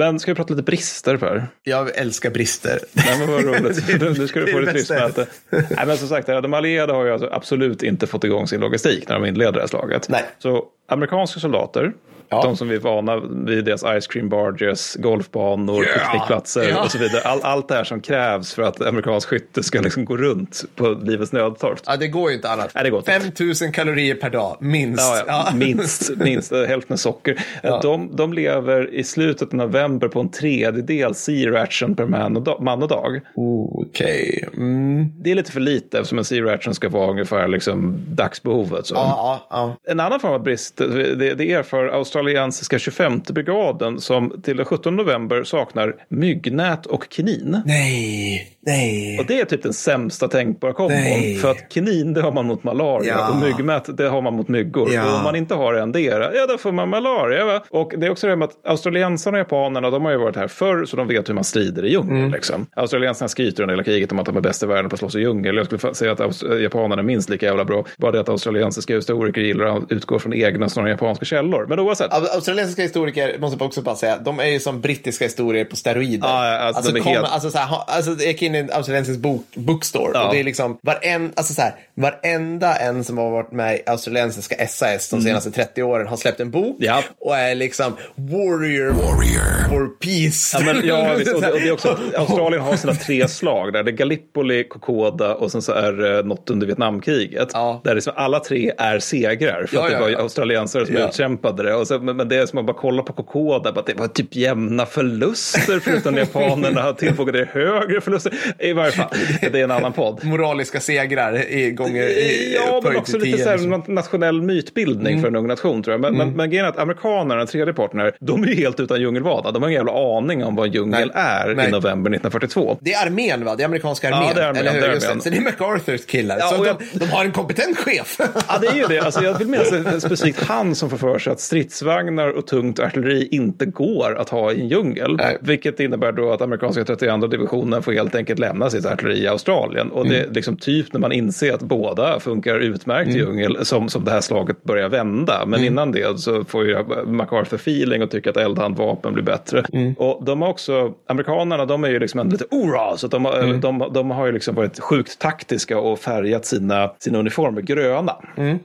Men ska vi prata lite brister Per? Jag älskar brister. Nej, men vad roligt. Nu ska du få ditt lystmäte. Nej, men som sagt, de allierade har ju alltså absolut inte fått igång sin logistik när de inleder det här slaget. Nej. Så amerikanska soldater Ja. De som vi är vana vid deras ice cream barges, golfbanor, yeah. picknickplatser yeah. och så vidare. All, allt det här som krävs för att amerikansk skytte ska liksom gå runt på livets nödtorft. Ja, det går ju inte annat. Nej, det går 5000 kalorier per dag, minst. Ja, ja. minst, minst hälften socker. De, de lever i slutet av november på en tredjedel sea ration per man och, dag, man och dag. Okej. Okay. Mm. Det är lite för lite eftersom en sea ration ska vara ungefär liksom dagsbehovet. Så. Ja, ja, En annan form av brist, det, det är för Australien australiensiska 25 brigaden som till den 17 november saknar myggnät och kinin. Nej, nej. Och det är typ den sämsta tänkbara kombon. För att kinin det har man mot malaria ja. och myggnät det har man mot myggor. Ja. Och om man inte har endera, ja då får man malaria. Va? Och det är också det med att australiensarna och japanerna de har ju varit här förr så de vet hur man strider i djungeln. Mm. Liksom. Australiensarna skryter under hela kriget om att de är bäst i världen på att slåss i djungel. Jag skulle säga att japanerna är minst lika jävla bra. Bara det att australiensiska historiker gillar att utgå från egna snarare japanska källor. Men oavsett australiensiska historiker, måste jag också bara säga, de är ju som brittiska historier på steroider. Ja, alltså, alltså, de kom, helt... alltså, så här, alltså, in i en australiensisk bok, bookstore ja. och det är liksom varen, alltså, så här, varenda en som har varit med i australiensiska SAS de mm. senaste mm. 30 åren har släppt en bok ja. och är liksom warrior, warrior. for peace. Ja, men, ja visst, och det, och det är också, Australien har sina tre slag där. Det är Gallipoli, Kokoda och sen så är det något under Vietnamkriget. Ja. Där liksom alla tre är segrar för att det var australiensare som utkämpade det. Och så, men, men det är som att bara kolla på Kokoda, att det var typ jämna förluster förutom japanerna tillfogade högre förluster. I varje fall, det är en annan podd. Moraliska segrar i gånger i, Ja, men också lite så här, nationell mytbildning mm. för en ung nation tror jag. Men, mm. men, men grejen är att amerikanerna, den tredje parten här, de är ju helt utan djungelvana. De har ingen jävla aning om vad en djungel Nej. är Nej. i november 1942. Det är armén va? Det är amerikanska armén. Ja, det är armén. Eller hur? Det är armén. Så det är MacArthurs killar. Ja, så jag... de, de, har en kompetent chef. ja, det är ju det. Alltså, jag vill minnas specifikt han som får för sig att stridsvagnar och tungt artilleri inte går att ha i en djungel. Nej. Vilket innebär då att amerikanska 32 divisionen får helt enkelt lämna sitt artilleri i Australien. Och mm. det är liksom typ när man inser att båda funkar utmärkt mm. i djungel som, som det här slaget börjar vända. Men mm. innan det så får ju MacArthur feeling och tycker att eldhandvapen blir bättre. Mm. Och de har också, amerikanerna de är ju liksom lite ora, så de, mm. de, de, de, har ju liksom varit sjukt taktiska och färgat sina, sina uniformer gröna. Mm.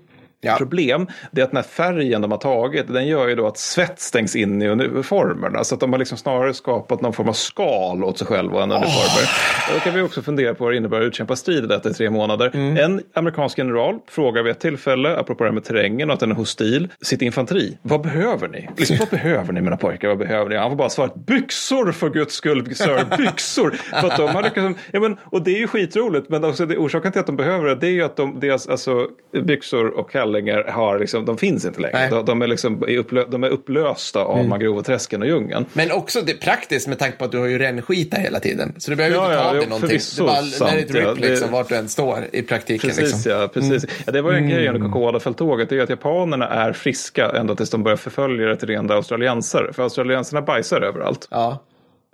Ja. Problem det är att den här färgen de har tagit, den gör ju då att svett stängs in i uniformerna. Så att de har liksom snarare skapat någon form av skal åt sig själva än uniformer. Oh. Då kan vi också fundera på vad det innebär att utkämpa strid i detta i tre månader. Mm. En amerikansk general frågar vid ett tillfälle, apropå det här med terrängen och att den är hostil, sitt infanteri. Vad behöver ni? Liksom, vad behöver ni mina pojkar? Vad behöver ni? Han får bara svara byxor för guds skull, sir, byxor. för att de har lyckats, ja, men, och det är ju skitroligt, men också det, orsaken till att de behöver det, det är ju att de, deras alltså, byxor och kallingar har liksom, de finns inte längre. De, de, är liksom, upplö, de är upplösta av mm. mangroveträsken och djungeln. Men också det är praktiskt med tanke på att du har ju rännskita hela tiden. Så du behöver ja, inte ta ja, dig någonting. Det är bara, sant, när det är ett rip ja, liksom, vart du än står i praktiken. Precis, liksom. ja. Precis. Mm. ja. Det var ju en grej under Coca-Cola-fälttåget, det är att japanerna är friska ända tills de börjar förfölja ett rent australiensare. För australiensarna bajsar överallt. Ja.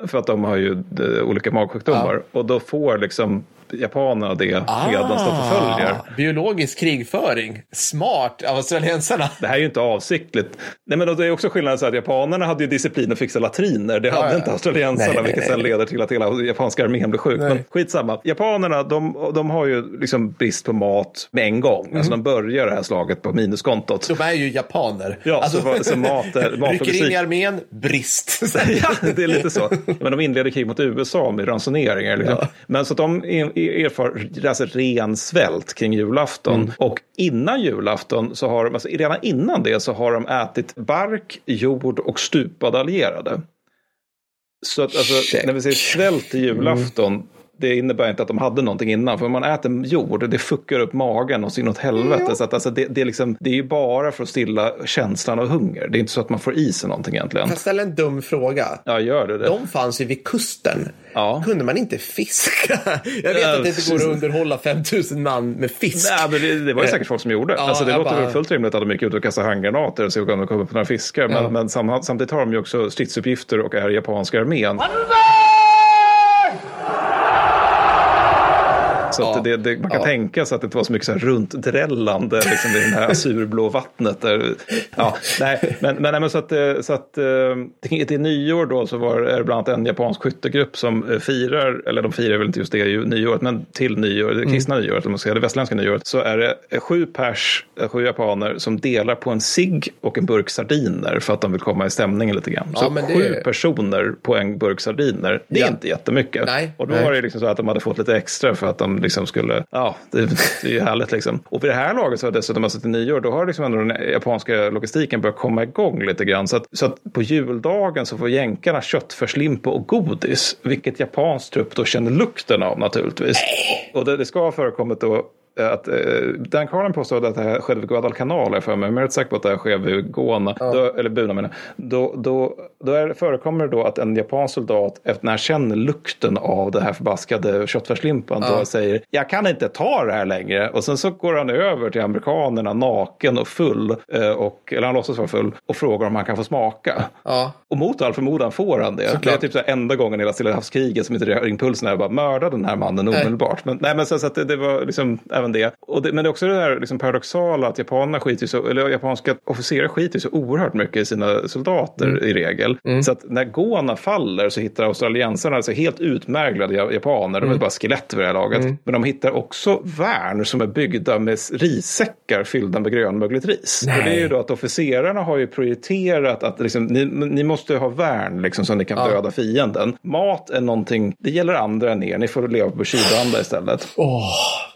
För att de har ju de, olika magsjukdomar. Ja. Och då får liksom japanerna det ah, medan de förföljer. Biologisk krigföring. Smart av australiensarna. Det här är ju inte avsiktligt. Nej, men det är också skillnaden så att japanerna hade ju disciplin att fixa latriner. Det hade ja, inte australiensarna, nej, vilket nej, sen leder till att hela japanska armén blir sjuk. Nej. Men skitsamma. Japanerna, de, de har ju liksom brist på mat med en gång. Mm. Alltså de börjar det här slaget på minuskontot. De är ju japaner. Ja, alltså, så, så mat, mat Rycker in i armén, brist. ja, det är lite så. Men de inleder krig mot USA med ransoneringar. Liksom. Ja. Men så att de erfar alltså ren svält kring julafton. Mm. Och innan julafton, så har, alltså redan innan det så har de ätit bark, jord och stupade allierade. Så att alltså, när vi säger svält i julafton, mm det innebär inte att de hade någonting innan. För om man äter jord, det fuckar upp magen och så inåt helvete. Mm. Så att, alltså, det, det, är liksom, det är ju bara för att stilla känslan av hunger. Det är inte så att man får i sig någonting egentligen. Jag ställa en dum fråga? Ja, gör det. det. De fanns ju vid kusten. Ja. Kunde man inte fiska? Jag vet att det inte går att underhålla 5000 man med fisk. Nej, men det, det var ju säkert folk som gjorde. Ja, alltså, det låter bara... fullt rimligt att de gick ut och kastade handgranater och såg om de kom upp några fiskar. Men, ja. men samtidigt har de ju också stridsuppgifter och är japanska armén. Så ja. det, det, man kan ja. tänka sig att det inte var så mycket så här runtdrällande liksom, i det här surblå vattnet. Där, ja, nej, men, men, men så att, eh, så att till, eh, till nyår då så var det bland annat en japansk skyttegrupp som eh, firar, eller de firar väl inte just det nyåret, men till nyår, det kristna mm. nyåret, om man säga, det västerländska nyåret, så är det sju pers, sju japaner som delar på en sig och en burk sardiner för att de vill komma i stämningen lite grann. Så ja, sju är... personer på en burk sardiner, det är inte jättemycket. Nej, och då nej. var det liksom så att de hade fått lite extra för att de liksom skulle, ja, det, det är ju härligt liksom. Och vid det här laget så har dessutom, alltså till nyår, då har liksom ändå den japanska logistiken börjat komma igång lite grann. Så att, så att på juldagen så får jänkarna köttfärslimpa och godis, vilket japansk trupp då känner lukten av naturligtvis. Och det, det ska ha förekommit då att eh, Dan Carlin påstod att det här skedde vid Guadalcanal, för mig, men jag är säker på att det här sker vid Gona, ja. då, eller Buna menar Då, då, då är, förekommer det då att en japansk soldat, efter när han känner lukten av det här förbaskade köttfärslimpan, ja. då säger jag kan inte ta det här längre. Och sen så går han över till amerikanerna naken och full, eh, och, eller han låtsas vara full, och frågar om han kan få smaka. Ja. Och mot all förmodan får han det. Såklart. Det är typ så enda gången i hela Stilla havskriget som inte impulsen är bara mörda den här mannen omedelbart. Men, nej, men så, så att det, det var liksom även det. Och det, men det är också det här liksom paradoxala att japanerna skiter så, eller japanska officerare skiter så oerhört mycket i sina soldater mm. i regel. Mm. Så att när Gona faller så hittar australiensarna alltså helt utmärglade japaner, de är mm. bara skelett vid det här laget. Mm. Men de hittar också värn som är byggda med rissäckar fyllda med grönmögligt ris. Och det är ju då att officerarna har ju prioriterat att liksom, ni, ni måste ha värn liksom, så ni kan ja. döda fienden. Mat är någonting, det gäller andra än er, ni får leva på kylanda istället. Oh.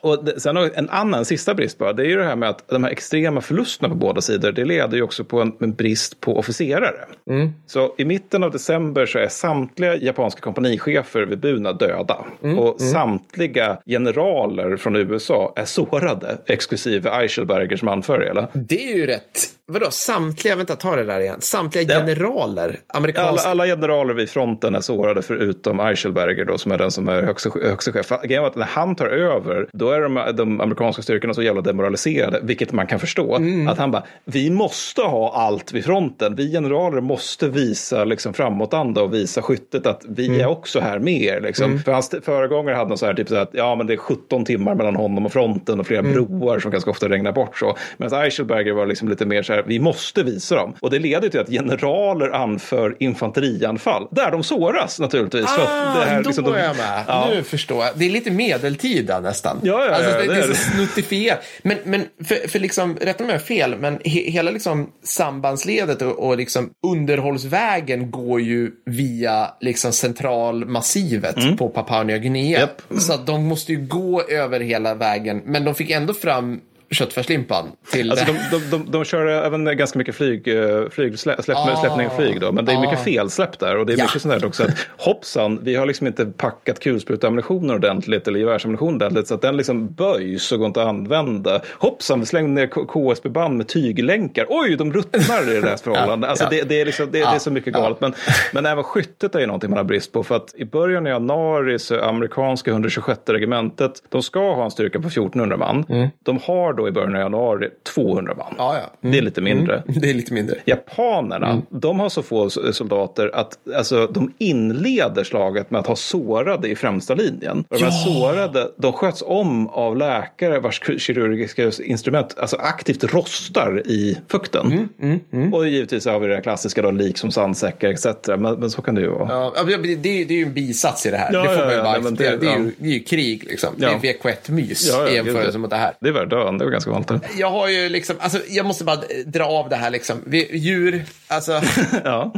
Och det, sen har en annan sista brist bara, det är ju det här med att de här extrema förlusterna på båda sidor, det leder ju också på en, en brist på officerare. Mm. Så i mitten av december så är samtliga japanska kompanichefer vid Buna döda. Mm. Och mm. samtliga generaler från USA är sårade, exklusive Eichelberger som anförare. Det är ju rätt Vadå, samtliga, vänta ta det där igen, samtliga generaler? Amerikanska... Alla, alla, generaler vid fronten är sårade förutom Eichelberger då som är den som är högsta chef. Grejen var att när han tar över, då är de, de amerikanska styrkorna så jävla demoraliserade, vilket man kan förstå. Mm. Att han bara, vi måste ha allt vid fronten, vi generaler måste visa liksom framåtanda och visa skyttet att vi mm. är också här med er. Liksom. Mm. För hans föregångare hade någon så här, typ så att ja men det är 17 timmar mellan honom och fronten och flera mm. broar som ganska ofta regnar bort så. Medan Eichelberger var liksom lite mer så här, vi måste visa dem. Och det leder till att generaler anför infanterianfall, där de såras naturligtvis. Ah, det här, då liksom, de, är jag med. Ja. Nu förstår jag. Det är lite medeltida nästan. Ja, ja, alltså, det, det, det är så snuttifierat. Men, men för, för liksom, rätta mig om jag har fel, men he, hela liksom sambandsledet och, och liksom underhållsvägen går ju via liksom centralmassivet mm. på Papua Nya Guinea. Yep. Så att de måste ju gå över hela vägen, men de fick ändå fram köttfärslimpan. Till alltså de, de, de, de, kör även ganska mycket flyg, eh, flyg släpp, ah, släppning av flyg då, men det är mycket ah. felsläpp där och det är ja. mycket sånt där också att hoppsan, vi har liksom inte packat kulsprutammunitionen ordentligt eller gevärsammunition ordentligt så att den liksom böjs och går inte att använda. Hoppsan, vi slängde ner KSB-band med tyglänkar. Oj, de ruttnar i det här förhållandet. Alltså, ja. det, det, är liksom, det, det, är så mycket galet. Men, men även skyttet är ju någonting man har brist på för att i början av januari så amerikanska 126 regementet, de ska ha en styrka på 1400 man. Mm. De har då i början av januari 200 man. Ja, ja. Mm. Det är lite mindre. Mm. Det är lite mindre. Japanerna, mm. de har så få soldater att alltså, de inleder slaget med att ha sårade i främsta linjen. Och de här sårade, de sköts om av läkare vars kirurgiska instrument alltså, aktivt rostar i fukten. Mm, mm, mm. Och givetvis har vi det klassiska då, lik som sandsäckar etc. Men, men, så kan det ju vara. Ja, det, det, är ju en bisats i det här. Ja, det får man ju bara ja, det, det, är ju, det är ju krig liksom. Det är VK1-mys ja, ja, i jämförelse mot det här. Det är väl döende ganska vanligt. Jag har ju liksom, alltså jag måste bara dra av det här liksom. Vi, djur, alltså. ja.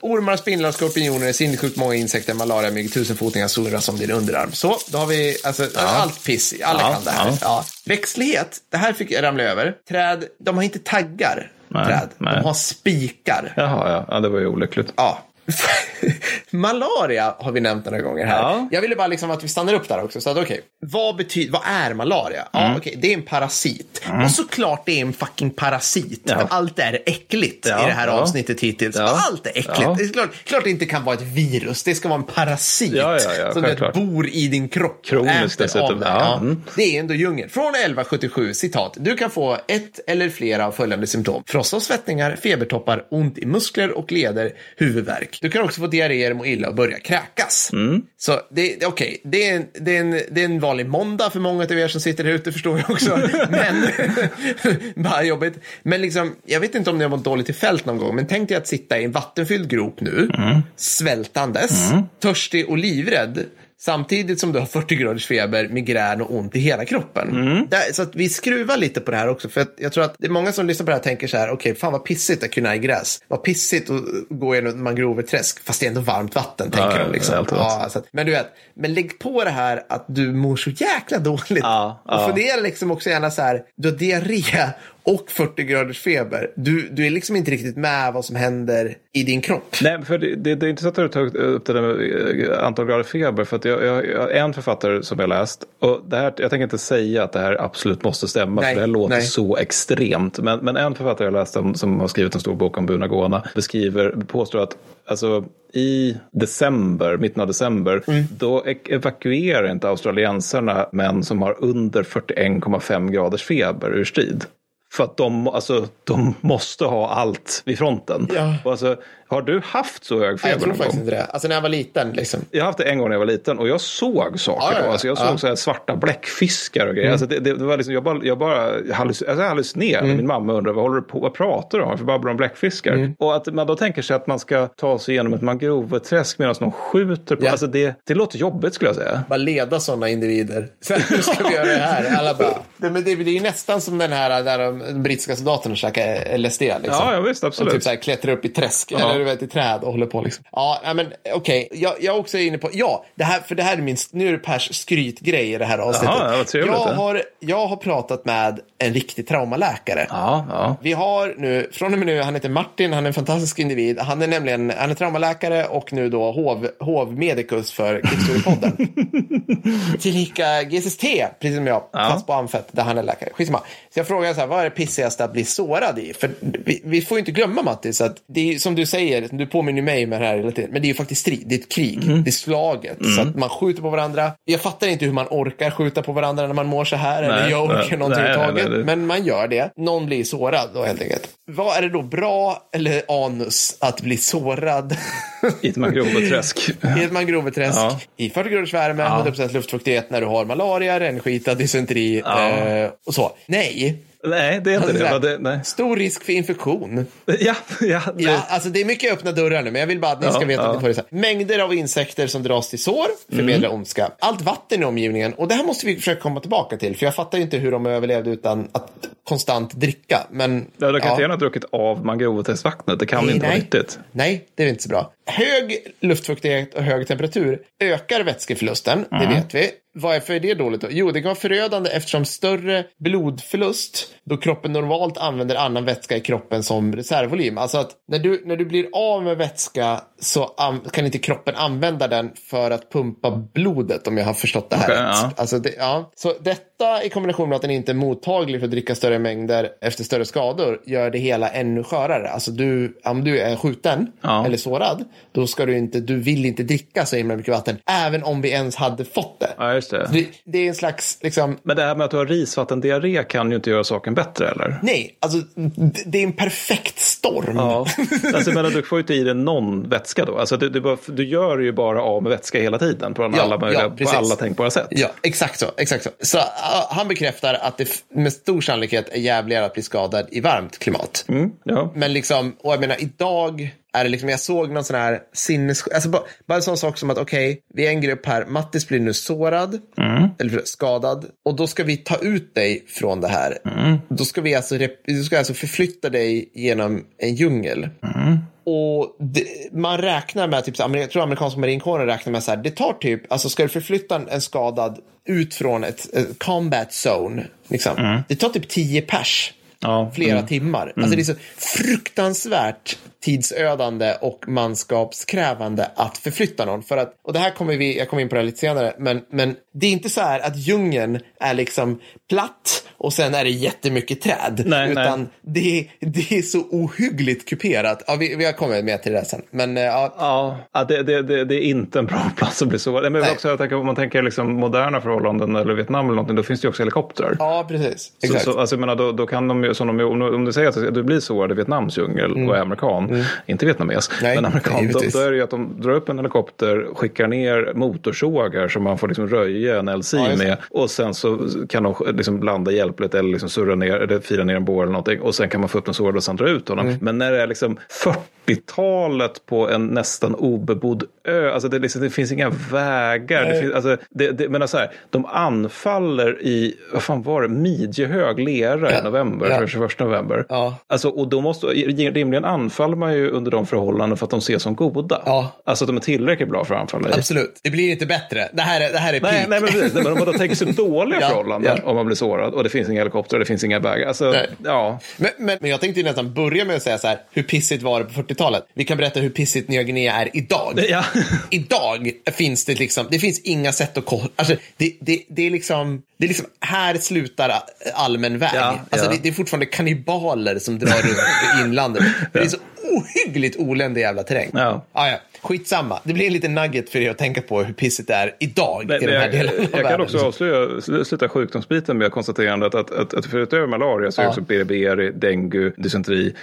Ormar, spindlar, skorpioner, sinnessjukt många insekter, malaria, mygg, tusenfotingar, solras som din underarm. Så, då har vi alltså ja. allt piss. Alla ja, kan det här. Ja. Växtlighet, det här fick jag ramla över. Träd, de har inte taggar. Nej, träd. Nej. De har spikar. Jaha, ja. ja. Det var ju olyckligt. Ja, malaria har vi nämnt några gånger här. Ja. Jag ville bara liksom att vi stannar upp där också. Så att, okay, vad, betyder, vad är malaria? Mm. Ja, okay, det är en parasit. Mm. Och såklart det är en fucking parasit. Ja. allt är äckligt ja. i det här avsnittet hittills. Allt är äckligt. Det är klart, klart det inte kan vara ett virus. Det ska vara en parasit som bor i din kropp. Kroniskt dessutom. Mm. Det är ändå djungel. Från 1177, citat. Du kan få ett eller flera av följande symptom. Frossa och svettningar, febertoppar, ont i muskler och leder, huvudvärk. Du kan också få diarréer, må illa och börja kräkas. Mm. Så det, okay, det, är en, det, är en, det är en vanlig måndag för många av er som sitter där ute, förstår jag också. men, bara jobbigt. Men liksom, jag vet inte om ni har mått dåligt i fält någon gång, men tänk dig att sitta i en vattenfylld grop nu, mm. svältandes, mm. törstig och livrädd Samtidigt som du har 40 graders feber, migrän och ont i hela kroppen. Mm. Där, så att vi skruvar lite på det här också. För att jag tror att det är många som lyssnar på det här och tänker så här, okej, okay, fan vad pissigt att kunna i gräs. Vad pissigt att gå genom mangroveträsk, fast det är ändå varmt vatten, tänker ja, de. Liksom. Ja, att, men du vet, men lägg på det här att du mår så jäkla dåligt. Ja, och fundera liksom också gärna så här, du har diarré och 40 graders feber. Du, du är liksom inte riktigt med vad som händer i din kropp. Nej, för det, det, det är intressant att du tar upp det där med eh, antal grader feber. För att jag, jag, jag en författare som jag läst. Och det här, jag tänker inte säga att det här absolut måste stämma. Nej, för det här låter nej. så extremt. Men, men en författare jag läst som, som har skrivit en stor bok om Bunagona beskriver, påstår att alltså, i december, mitten av december, mm. då evakuerar inte australiensarna män som har under 41,5 graders feber ur strid. För att de, alltså, de måste ha allt vid fronten. Ja. Och alltså, har du haft så hög feber? Jag tror faktiskt inte det. Alltså när jag var liten. Liksom. Jag har haft det en gång när jag var liten och jag såg saker. Ja, ja, ja. Alltså, jag såg så här svarta bläckfiskar och grejer. Mm. Alltså, det, det, var liksom, jag bara, jag bara halluc alltså, hallucinerade. Mm. Min mamma undrade vad håller du på vad pratar du om? För babblar om bläckfiskar. Mm. Och att man då tänker sig att man ska ta sig igenom ett mangroveträsk medan någon skjuter på. Alltså det, det låter jobbigt skulle jag säga. Bara leda sådana individer. Nu ska vi göra det här. Alla bara. Det, men det, det är ju nästan som den här där de brittiska soldaterna käkar LSD. Liksom. Ja, ja visst, absolut. Och typ så här, klättrar upp i träsk. Eller du vet, i träd och håller på liksom. Ja, men okej. Okay. Jag, jag är också inne på, ja, det här, för det här är min, nu är det Pers skrytgrej i det här avsnittet. Jaha, jag, har, jag har pratat med en riktig traumaläkare. Ja, ja. Vi har nu, från och med nu, han heter Martin, han är en fantastisk individ. Han är nämligen, han är traumaläkare och nu då hov, hovmedikus för Krigsstorypodden. Tillika GSST, precis som jag, ja. fast på Amfett, där han är läkare. Skitsamma. Så jag frågar så här, vad är det pissigaste att bli sårad i? För vi, vi får ju inte glömma Mattis, att det är som du säger, du påminner mig med det här hela tiden, men det är ju faktiskt strid, det är ett krig, mm. det är slaget. Mm. Så att man skjuter på varandra. Jag fattar inte hur man orkar skjuta på varandra när man mår så här, nej, eller jag orkar nej, någonting överhuvudtaget. Men man gör det. Någon blir sårad då helt enkelt. Vad är det då, bra eller anus att bli sårad? I ett mangroveträsk. I ett mangroveträsk. Ja. I 40 graders värme, ja. 100% luftfuktighet när du har malaria, rännskita, dysenteri ja. eh, och så. Nej, Nej, det är inte alltså, det. det. Stor risk för infektion. Ja, ja, det... ja, alltså det är mycket öppna dörrar nu, men jag vill bara att ni ja, ska veta ja. att ni får det. Mängder av insekter som dras till sår förmedlar mm. ondska. Allt vatten i omgivningen, och det här måste vi försöka komma tillbaka till, för jag fattar ju inte hur de överlevde utan att konstant dricka. Men, ja, de kan ja. inte gärna ha druckit av mangroveträskvattnet, det kan nej, inte nej. vara nyttigt. Nej, det är inte så bra. Hög luftfuktighet och hög temperatur ökar vätskeförlusten, mm. det vet vi. Varför är det dåligt då? Jo, det kan vara förödande eftersom större blodförlust då kroppen normalt använder annan vätska i kroppen som reservvolym. Alltså att när du, när du blir av med vätska så kan inte kroppen använda den för att pumpa blodet om jag har förstått det här okay, ja. Alltså det, ja. Så detta i kombination med att den inte är mottaglig för att dricka större mängder efter större skador gör det hela ännu skörare. Alltså du, om du är skjuten ja. eller sårad, då ska du inte, du vill inte dricka så himla mycket vatten, även om vi ens hade fått det. Ja, just det. det. det. är en slags, liksom... Men det här med att du har risvattendiarré kan ju inte göra saken bättre, eller? Nej, alltså det är en perfekt storm. Ja. Alltså, men du får ju inte i dig någon vätska då. Alltså, du, du, du gör ju bara av med vätska hela tiden på, ja, alla, möjliga, ja, på alla tänkbara sätt. Ja, exakt så. Exakt så. så uh, han bekräftar att det med stor sannolikhet är jävligare att bli skadad i varmt klimat. Mm, ja. Men liksom, och jag menar idag är det liksom, jag såg någon sån här sinnes... Alltså bara, bara en sån sak som att okej, okay, vi är en grupp här, Mattis blir nu sårad, mm. eller skadad, och då ska vi ta ut dig från det här. Mm. Då ska vi alltså, då ska alltså förflytta dig genom en djungel. Mm. Och det, man räknar med, typ, jag tror amerikanska marinkåren räknar med så här, det tar typ, alltså ska du förflytta en skadad ut från ett, ett combat zone, liksom, mm. det tar typ tio pers ja, flera mm. timmar. Alltså mm. det är så fruktansvärt tidsödande och manskapskrävande att förflytta någon. För att, och det här kommer vi, jag kommer in på det lite senare, men, men det är inte så här att djungeln är liksom platt och sen är det jättemycket träd. Nej, utan nej. Det, det är så ohyggligt kuperat. Ja, vi, vi har kommit med till det sen. Men, eh, ja, ja det, det, det, det är inte en bra plats att bli så. Men också, jag tänker, om man tänker liksom moderna förhållanden eller Vietnam eller någonting, då finns det ju också helikoptrar. Ja, precis. Exakt. Så, så, alltså, menar, då, då kan de ju, som de, om, du säger att du blir sårad i Vietnams djungel mm. och är amerikan, mm. inte vietnames, Nej, men amerikan, då, då, är det ju att de drar upp en helikopter, skickar ner motorsågar som man får liksom röja en LC ja, med och sen så kan de liksom landa hjälpligt eller liksom surra ner eller fira ner en bår eller någonting och sen kan man få upp en sårad och sen dra ut honom. Mm. Men när det är liksom 40-talet på en nästan obebodd ö, alltså det, liksom, det finns inga vägar. Det finns, alltså, det, det, men så här, de anfaller i, vad fan var det, midjehög lera ja. i november, ja. 21 november. Ja. Alltså, och då måste, rimligen anfaller man ju under de förhållanden för att de ses som goda. Ja. Alltså att de är tillräckligt bra för att anfalla. Absolut, det blir inte bättre. Det här är, det här är nej, nej, men precis. Men om man då tänker sig dåliga ja. förhållanden, om man blir sårad och det finns inga helikoptrar, det finns inga vägar. Alltså, ja. Men, men, men, jag tänkte nästan börja med att säga så här, hur pissigt var det på 40-talet? Vi kan berätta hur pissigt Nya Guinea är idag. Ja. idag finns det liksom, det finns inga sätt att kolla. Alltså, det, det, det är liksom, det är liksom, här slutar allmän väg. Ja, alltså, ja. Det, det, är fortfarande kannibaler som drar runt i inlandet. Det är så ohyggligt oländig jävla terräng. Ja. Ah, ja. Skitsamma, det blir en liten nugget för er att tänka på hur pissigt det är idag men, i den här jag, delen av Jag kan också avslöja, sluta sjukdomsbiten med konstaterandet att, att, att förutom malaria så är ja. också BRBR, dengue, dysenteri,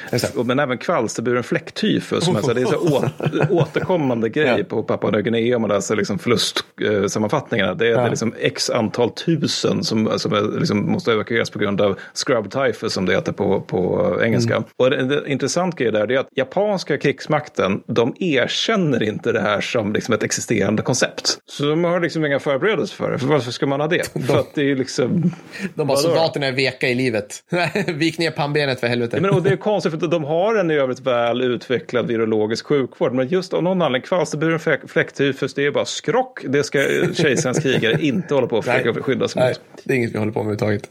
men även kvalsterburen fläcktyfus. Som är, det är så å, återkommande grej ja. på Papua Nya Guinea om man läser liksom förlustsammanfattningarna. Det är, ja. det är liksom x antal tusen som, som är, liksom måste evakueras på grund av scrub typhus som det heter på, på engelska. Mm. Och en intressant grej där är att japanska krigsmakten, de erkänner inte det här som liksom ett existerande koncept. Så de har liksom inga förberedelser för det. För varför ska man ha det? De, för att det är liksom... De bara, soldaterna är veka i livet. Vik ner pannbenet för helvete. Men, och det är konstigt för de har en i övrigt väl utvecklad virologisk sjukvård. Men just av någon anledning, kvalsterburen fläcktyfus, det är bara skrock. Det ska kejsarens krigare inte hålla på att försöka skydda sig mot. det är inget vi håller på med överhuvudtaget.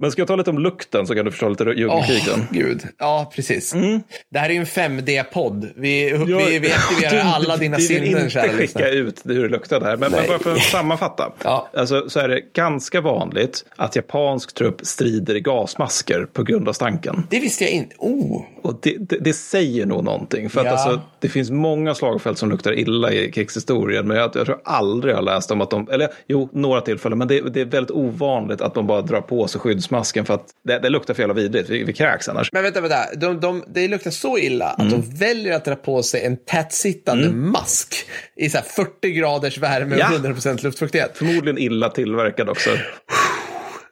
Men ska jag ta lite om lukten så kan du förstå lite djungelkrigen? Oh, gud, ja precis. Mm. Det här är ju en 5D-podd. Vi, vi, vi aktiverar du, alla dina sinnen, Vi vill inte skicka ut hur det luktar där. Men, men bara för att sammanfatta. Ja. Alltså, så är det ganska vanligt att japansk trupp strider i gasmasker på grund av stanken. Det visste jag inte. Oh. Och det, det, det säger nog någonting. För att ja. alltså, det finns många slagfält som luktar illa i krigshistorien. Men jag, jag tror aldrig jag har läst om att de, eller jo, några tillfällen. Men det, det är väldigt ovanligt att de bara drar på sig skydds skyddsmasken för att det, det luktar för jävla vidrigt. Vi, vi kräks annars. Men vänta, vänta. De, de, det luktar så illa mm. att de väljer att dra på sig en tätsittande mm. mask i så 40 graders värme och ja. 100% luftfuktighet. Förmodligen illa tillverkad också.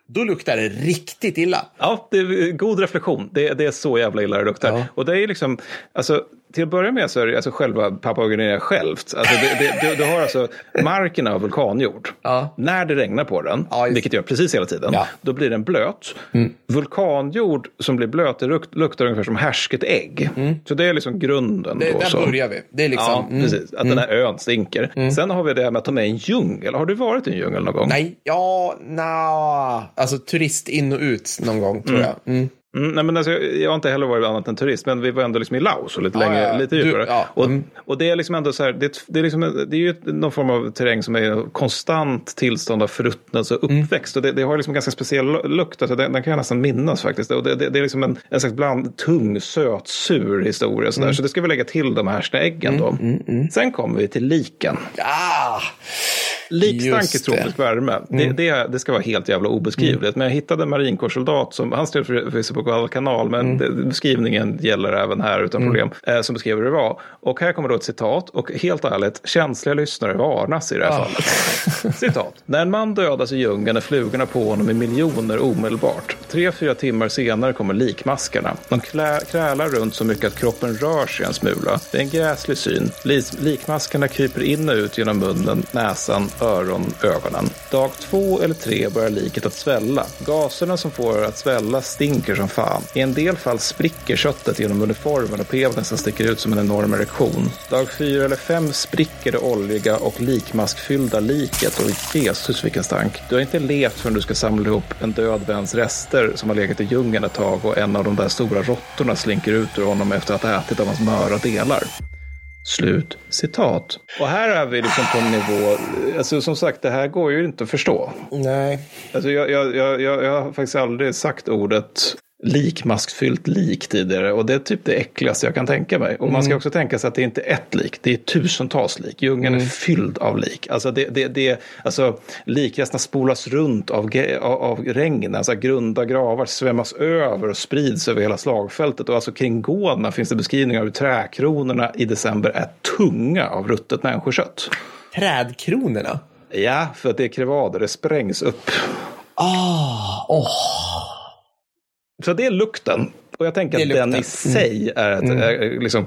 då luktar det riktigt illa. Ja, det är god reflektion. Det, det är så jävla illa det luktar. Ja. Och det är liksom, alltså till att börja med så är det alltså själva Papua Guinea självt. Alltså det, det, du, du, har alltså marken av vulkanjord. Ja. När det regnar på den, ja, vilket gör precis hela tiden, ja. då blir den blöt. Mm. Vulkanjord som blir blöt, det luktar ungefär som härsket ägg. Mm. Så det är liksom grunden. Det, där så. börjar vi. Det är liksom, ja, mm. precis. Att den här mm. ön stinker. Mm. Sen har vi det med att ta med en djungel. Har du varit i en djungel någon gång? Nej, ja, na. Alltså turist in och ut någon gång tror jag. Mm, nej, men alltså, jag har inte heller varit annat än turist, men vi var ändå liksom i Laos och lite, längre, ja, lite djupare. Du, ja. och, mm. och det är liksom ändå så här, det, det, är liksom, det är ju någon form av terräng som är konstant tillstånd av förruttnelse och mm. uppväxt. Mm. Och det, det har liksom ganska speciell lukt, alltså, den, den kan jag nästan minnas faktiskt. Och det, det, det är liksom en, en slags bland tung, söt, sur historia. Så, mm. så det ska vi lägga till de här äggen då. Mm, Sen kommer vi till liken. Ah! Likstank i tropisk värme, mm. det, det, det, ska vara helt jävla obeskrivligt. Mm. Men jag hittade en marinkårssoldat som, han skrev för Facebook Guadalcanal, men mm. det, beskrivningen gäller även här utan mm. problem, eh, som beskriver hur det var. Och här kommer då ett citat, och helt ärligt, känsliga lyssnare varnas i det här oh. fallet. citat. När en man dödas i djungeln är flugorna på honom i miljoner omedelbart. Tre, fyra timmar senare kommer likmaskarna. De klä, krälar runt så mycket att kroppen rör sig en smula. Det är en gräslig syn. Likmaskarna kryper in och ut genom munnen, näsan, öron, ögonen. Dag två eller tre börjar liket att svälla. Gaserna som får det att svälla stinker som fan. I en del fall spricker köttet genom uniformen och penisen sticker ut som en enorm erektion. Dag fyra eller fem spricker det oljiga och likmaskfyllda liket och Jesus vilken stank. Du har inte levt förrän du ska samla ihop en död väns rester som har legat i djungeln ett tag och en av de där stora råttorna slinker ut ur honom efter att ha ätit av hans möra delar. Slut citat. Och här är vi liksom på en nivå, alltså som sagt det här går ju inte att förstå. Nej. Alltså jag, jag, jag, jag har faktiskt aldrig sagt ordet likmaskfyllt lik tidigare och det är typ det äckligaste jag kan tänka mig. Och mm. man ska mm. också tänka sig att det inte är ett lik, det är tusentals lik. Djungeln mm. är fylld av lik. Alltså, det, det, det, alltså likresterna spolas runt av, av, av regn, alltså grunda gravar svämmas över och sprids över hela slagfältet. Och alltså kring gårdarna finns det beskrivningar av hur trädkronorna i december är tunga av ruttet människokött. Trädkronorna? Ja, för att det är krevader, det sprängs upp. Ah, oh. Så det är lukten. Och jag tänker att den i sig är, ett, mm. är liksom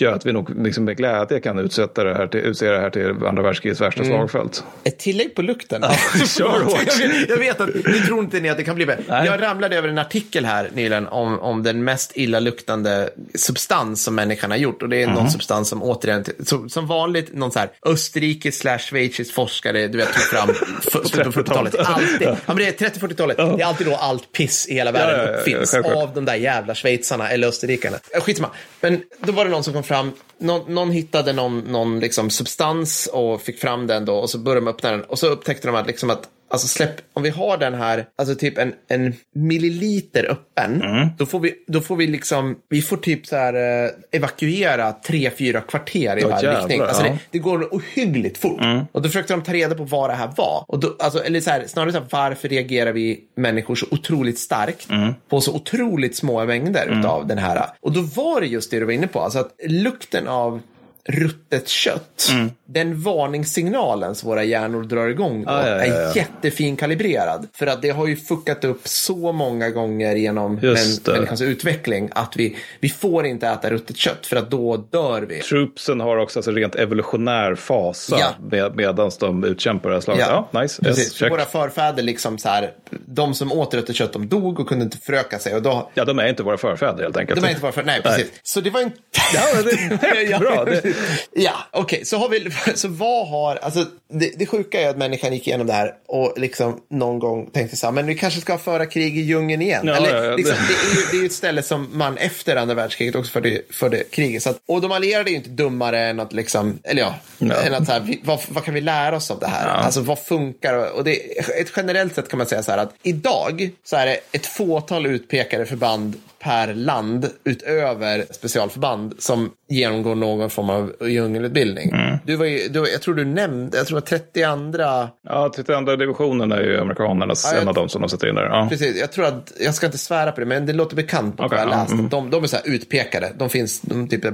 gör att vi nog liksom med glädje kan utsätta det här till, utse det här till andra världskrigets värsta mm. slagfält. Ett tillägg på lukten. Ja, kör hårt. jag, vet att ni tror inte ni att det kan bli bättre. Jag ramlade över en artikel här nyligen om, om den mest illaluktande substans som människan har gjort. Och det är mm. någon substans som återigen, som, som vanligt, någon så här österrikisk slash schweizisk forskare, du vet, tog fram slutet på 40-talet. Alltid, ja. men det är 30-40-talet. Ja. Det är alltid då allt piss i hela världen ja, finns av de där jävla schweizarna eller österrikarna. Skitsamma. Men då var det någon som kom fram, någon, någon hittade någon, någon liksom substans och fick fram den då och så började de öppna den. Och så upptäckte de att, liksom att Alltså släpp, om vi har den här, alltså typ en, en milliliter öppen, mm. då, får vi, då får vi liksom, vi får typ så här eh, evakuera tre, fyra kvarter i varje riktning. Alltså ja. det, det, går ohyggligt fort. Mm. Och då försökte de ta reda på vad det här var. Och då, alltså, eller så här, snarare så här, varför reagerar vi människor så otroligt starkt mm. på så otroligt små mängder mm. av den här. Och då var det just det du var inne på, alltså att lukten av ruttet kött. Mm. Den varningssignalen som våra hjärnor drar igång då, ah, ja, ja, ja. är jättefin kalibrerad. För att det har ju fuckat upp så många gånger genom människans utveckling att vi, vi får inte äta ruttet kött för att då dör vi. Troopsen har också alltså rent evolutionär fasa ja. med, medan de utkämpar det här slaget. Ja, nice. Precis. Yes, våra förfäder, liksom så här, de som åt ruttet kött, de dog och kunde inte föröka sig. Och då... Ja, de är inte våra förfäder helt enkelt. De är inte våra förfäder, nej, precis. Nej. Så det var inte... ja, det är bra. Det, ja, okej, okay. så har vi, så vad har, alltså det, det sjuka är att människan gick igenom det här och liksom någon gång tänkte så här, men vi kanske ska föra krig i djungeln igen. Ja, Eller, ja, ja. Liksom, det, är ju, det är ju ett ställe som man efter andra världskriget också förde, förde kriget. Så att, och de allierade är ju inte dummare än att liksom, eller ja, än att så här, vi, vad, vad, kan vi lära oss av det här? Alltså vad funkar? Och det, ett generellt sätt kan man säga så här att idag så är det ett fåtal utpekade förband per land utöver specialförband som genomgår någon form av djungelutbildning. Mm. Du var ju, du, jag tror du nämnde, jag tror var 32. Ja, 32 divisionen är ju amerikanernas, ja, jag... en av de som de sätter in där. Ja. Precis, jag tror att, jag ska inte svära på det, men det låter bekant på okay, vad jag läst. Mm. De, de är så här utpekade. De finns, de typ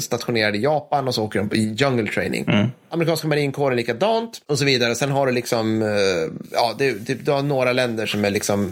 stationerade i Japan och så åker de på jungle training. Mm. Amerikanska marinkåren likadant och så vidare. Sen har du liksom, eh, ja, det, det, du har några länder som är liksom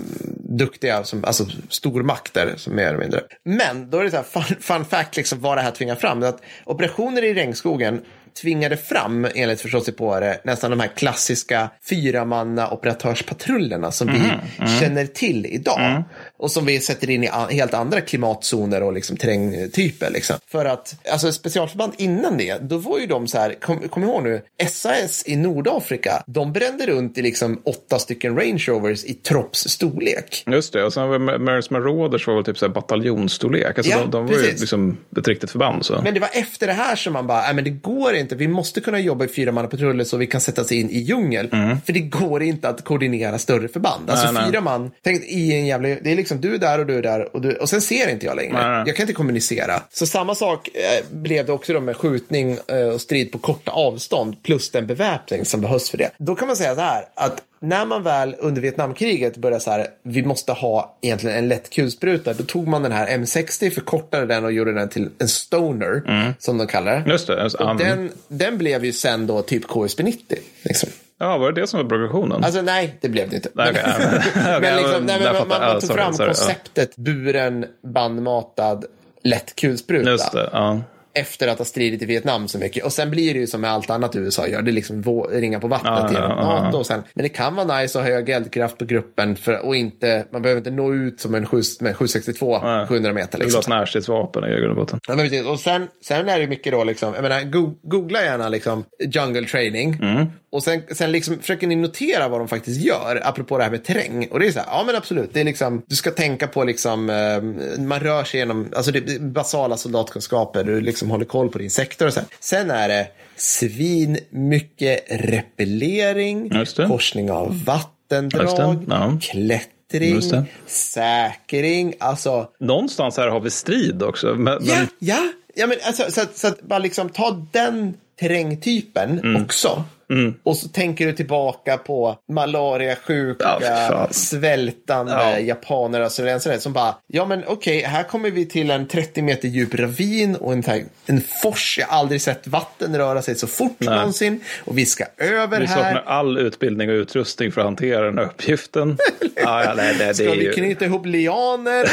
duktiga, som, alltså stormakter som mer eller mindre. Men då är det så här, fun, fun fact, liksom, vad det här tvingar fram. Att operationer i regnskogen tvingade fram, enligt förståsigpåare, nästan de här klassiska fyramanna operatörspatrullerna som mm, vi mm. känner till idag. Mm. Och som vi sätter in i helt andra klimatzoner och liksom terrängtyper. Liksom. För att, alltså specialförband innan det, då var ju de så här, kom, kom ihåg nu, SAS i Nordafrika, de brände runt i liksom åtta stycken Range Rovers i tropps storlek. Just det, och sen var Marys Marauders var väl typ så här bataljonsstorlek. Alltså ja, de, de var ju liksom ett riktigt förband. Så. Men det var efter det här som man bara, nej men det går inte, vi måste kunna jobba i fyramannapatruller så vi kan sätta oss in i djungel. Mm. För det går inte att koordinera större förband. Alltså nej, fyra nej. man, tänk i en jävla, det är liksom du är där och du är där och, du, och sen ser inte jag längre. Nej, jag kan inte kommunicera. Så samma sak eh, blev det också då med skjutning eh, och strid på korta avstånd plus den beväpning som behövs för det. Då kan man säga så här att när man väl under Vietnamkriget började så här, vi måste ha egentligen en lätt kulspruta, då tog man den här M60, förkortade den och gjorde den till en Stoner, mm. som de kallar det. Just det. Just, um... den, den blev ju sen då typ KSB 90. Liksom. Ja, var det det som var progressionen? Alltså nej, det blev det inte. men, liksom, man, man, tog fram konceptet buren, bandmatad, lätt kulspruta. Just det, ja efter att ha stridit i Vietnam så mycket. Och sen blir det ju som med allt annat USA gör, det är liksom ringa på vattnet ja, genom NATO. Och sen, men det kan vara nice att ha hög eldkraft på gruppen för, och inte, man behöver inte nå ut som en 7, med 762 ja. 700 meter. Liksom. Det ha närstridsvapen i grund och botten. Ja, men och sen, sen är det mycket då, liksom, jag menar, googla gärna liksom jungle training. Mm. Och sen, sen liksom försöker ni notera vad de faktiskt gör, apropå det här med terräng. Och det är så här, ja men absolut, det är liksom, du ska tänka på liksom, eh, man rör sig genom, alltså det basala soldatkunskaper, du liksom håller koll på din sektor och så här. Sen är det svin mycket repellering, korsning av vattendrag, ja. klättring, säkring, alltså. Någonstans här har vi strid också. Men, ja, ja, ja, men alltså, så, så, så att bara liksom ta den terrängtypen mm. också. Mm. Och så tänker du tillbaka på malariasjuka, ja, svältande ja. japaner, australiensare som bara, ja men okej, okay, här kommer vi till en 30 meter djup ravin och en, en fors. Jag har aldrig sett vatten röra sig så fort Nej. någonsin. Och vi ska över vi här. Vi saknar all utbildning och utrustning för att hantera den här uppgiften. ja, ja, nej, det, ska det vi ju... knyta ihop lianer?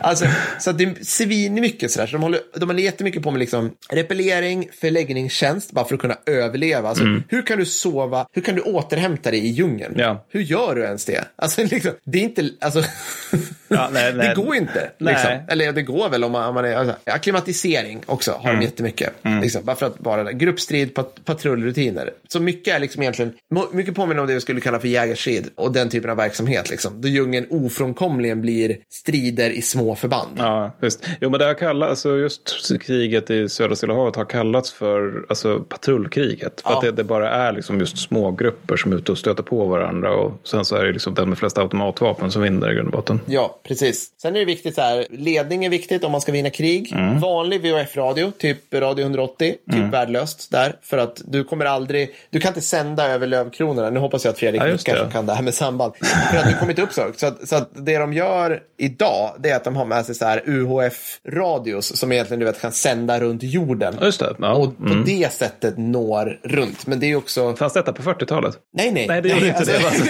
alltså, så det är svinmycket sådär. Så de håller, de håller jättemycket på med liksom repellering, förläggningstjänst, bara för att kunna överleva. Alltså, mm. Hur kan du sova? Hur kan du återhämta dig i djungeln? Ja. Hur gör du ens det? Alltså, liksom, det är inte, alltså, ja, nej, nej. det går inte. Liksom. Eller det går väl om man, om man är, alltså, akklimatisering också har mm. de jättemycket. Mm. Liksom, bara för att bara gruppstrid, pat, patrullrutiner. Så mycket är liksom egentligen, mycket påminner om det vi skulle kalla för jägarstrid och den typen av verksamhet. Liksom. Då djungeln ofrånkomligen blir strider i små förband. Ja, visst. Jo, men det har kallats, alltså just kriget i södra Stilla havet har kallats för alltså, patrullkriget. För ja. att det, det bara bara är liksom just små grupper som är ute och stöter på varandra. Och sen så är det liksom den med flest automatvapen som vinner i grund och botten. Ja, precis. Sen är det viktigt så här, ledning är viktigt om man ska vinna krig. Mm. Vanlig VHF-radio, typ radio 180, typ mm. värdelöst där. För att du kommer aldrig, du kan inte sända över lövkronorna. Nu hoppas jag att Fredrik ja, kanske kan det här med samband. för att du kommer inte upp så högt. Så att, så att det de gör idag, det är att de har med sig så här UHF-radios som egentligen du vet kan sända runt jorden. Just det. Ja. Och på mm. det sättet når runt. Men det är också... Fanns detta på 40-talet? Nej, nej. Nej, det gjorde nej, inte alltså...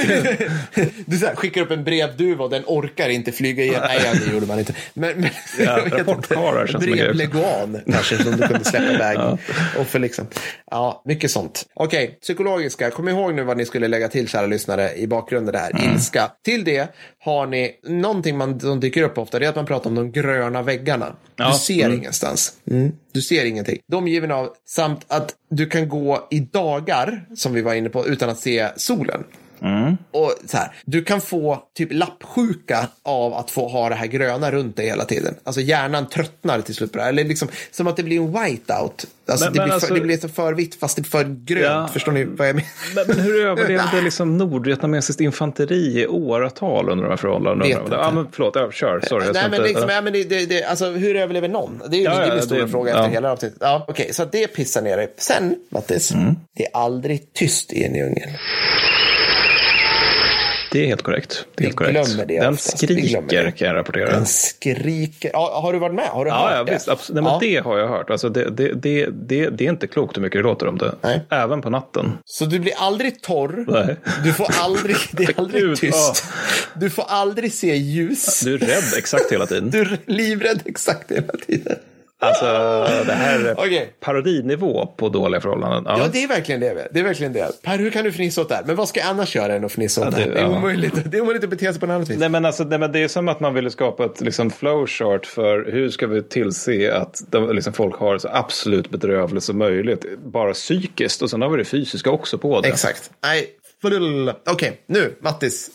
det. du så här, skickar upp en brevduva och den orkar inte flyga igen. nej, det gjorde man inte. Men, men ja, rapportkarar känns Brevleguan kanske som du kunde släppa iväg. ja. Och för liksom, ja, mycket sånt. Okej, okay, psykologiska. Kom ihåg nu vad ni skulle lägga till, kära lyssnare, i bakgrunden där. Mm. Ilska. Till det har ni någonting man, som dyker upp ofta. Det är att man pratar om de gröna väggarna. Ja. Du ser mm. ingenstans. Mm. Du ser ingenting. De given av samt att du kan gå i dagar, som vi var inne på, utan att se solen. Mm. Och så här, du kan få typ lappsjuka av att få ha det här gröna runt dig hela tiden. Alltså hjärnan tröttnar till slut på det här. Eller liksom som att det blir en whiteout. Alltså, men, det, blir alltså, för, det blir så för vitt fast det är för grönt. Ja, Förstår ni vad jag menar? Men, men hur överlevde liksom nordvietnamesiskt infanteri i åratal under de här förhållandena? Ja, men förlåt, ja, kör. Sorry. Nej, men, inte, liksom, ja, men det, det, det, alltså, hur överlever någon? Det är ju ja, ja, en stor fråga efter hela avsnittet. Ja, Okej, okay, så det pissar ner dig. Sen, Mattis, mm. det är aldrig tyst i en djungel. Det är helt korrekt. Det är helt korrekt. Det Den oftast. skriker kan jag rapportera. Den skriker. Ja, har du varit med? Har du ja, hört ja, visst. Absolut. Nej, men Det har jag hört. Alltså, det, det, det, det, det är inte klokt hur mycket det låter om det. Nej. Även på natten. Så du blir aldrig torr. Nej. Du får aldrig, det är aldrig Gud, tyst. Ja. Du får aldrig se ljus. Du är rädd exakt hela tiden. Du är livrädd exakt hela tiden. Alltså det här är okay. parodinivå på dåliga förhållanden. Ja. ja. det är verkligen det. Det är verkligen det. Per, hur kan du fnissa åt det här? Men vad ska jag annars göra än att fnissa åt ja, det, det här? Det är, ja. omöjligt. det är omöjligt att bete sig på något annat vis. Nej, men alltså, nej, men det är som att man ville skapa ett liksom, flowchart för hur ska vi tillse att de, liksom, folk har så absolut bedrövligt som möjligt. Bara psykiskt och sen har vi det fysiska också på det. Exakt. Nej, Okej, okay, nu Mattis.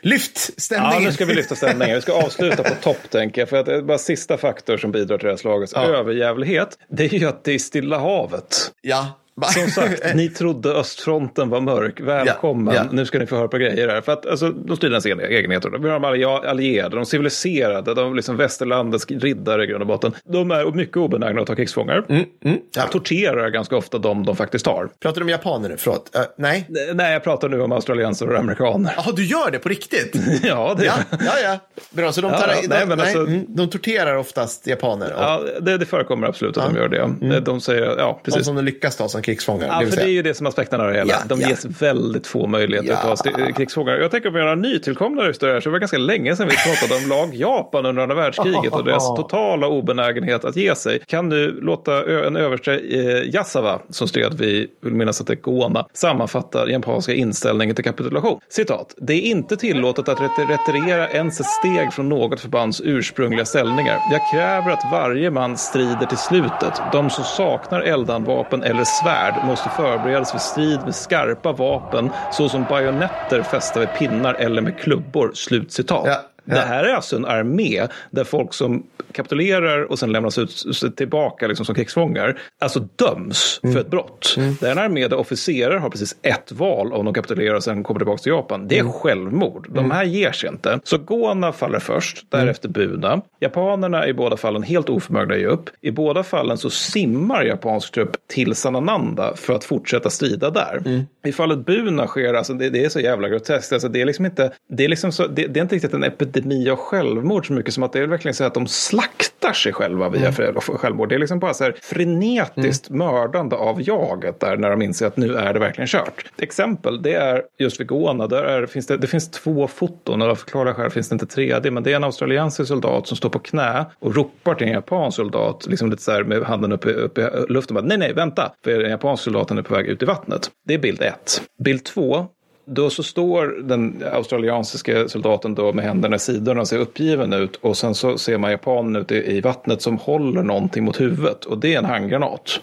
Lyft stämningen. Ja, nu ska vi lyfta stämningen. Vi ska avsluta på topp tänker jag. För att det är bara sista faktor som bidrar till det här slagets ja. överjävlighet. Det är ju att det är Stilla havet. Ja, som sagt, ni trodde östfronten var mörk. Välkommen, ja, ja. nu ska ni få höra på grejer här. För att alltså, de styr ens egenheter. Vi har de allierade, de civiliserade, de liksom västerlandets riddare i grund och botten. De är mycket obenägna att ta krigsfångar. Mm, mm, ja. Torterar ganska ofta de de faktiskt tar. Pratar du om japaner nu? Förlåt. Uh, nej? Nej, jag pratar nu om australiensare och amerikaner. Jaha, du gör det på riktigt? ja, det ja, ja, ja. Bra, så de, tar, de, nej, men nej, alltså, mm, de torterar oftast japaner? Och... Ja, det, det förekommer absolut att de gör det. Mm. De säger, ja, precis. De som de lyckas ta som krigsfångar. Ja, för det är ju det som aspekten av det hela. Ja, de ja. ges väldigt få möjligheter ja. att ta krigsfångar. Jag tänker på en nytillkomna historia. Så det var ganska länge sedan vi pratade om lag Japan under andra världskriget och deras totala obenägenhet att ge sig. Kan du låta en överste eh, Yasawa som stred vid, vill minnas att det är Gona, sammanfatta japanska inställningen till kapitulation. Citat. Det är inte tillåtet att retirera ens ett steg från något förbands ursprungliga ställningar. Jag kräver att varje man strider till slutet. De som saknar eldanvapen eller svärd måste förberedas för strid med skarpa vapen såsom bajonetter fästa vid pinnar eller med klubbor. Slutcitat. Ja. Ja. Det här är alltså en armé där folk som kapitulerar och sen lämnas ut tillbaka liksom som krigsfångar, alltså döms mm. för ett brott. Mm. Det är en armé där officerare har precis ett val om de kapitulerar och sen kommer tillbaka till Japan. Det är mm. självmord. De mm. här ger sig inte. Så Gona faller först, därefter mm. Buna. Japanerna är i båda fallen helt oförmögna att ge upp. I båda fallen så simmar japansk trupp till Sanananda för att fortsätta strida där. Mm. I fallet Buna sker, alltså det, det, är så jävla groteskt, alltså det är liksom inte, det är liksom så, det, det är inte riktigt en epidemi epidemi av självmord så mycket som att det är verkligen så att de slaktar sig själva via mm. självmord. Det är liksom bara så här frenetiskt mm. mördande av jaget där när de inser att nu är det verkligen kört. Ett exempel, det är just vid Gona, där är, finns det, det finns två foton, och av förklarliga skäl finns det inte tredje, men det är en australiensisk soldat som står på knä och ropar till en japansk soldat, liksom lite så här med handen uppe, uppe i luften, bara, nej, nej, vänta, för den japanska soldaten är på väg ut i vattnet. Det är bild ett. Bild två, då så står den australiensiska soldaten då med händerna i sidorna och ser uppgiven ut och sen så ser man japanen ute i vattnet som håller någonting mot huvudet och det är en handgranat.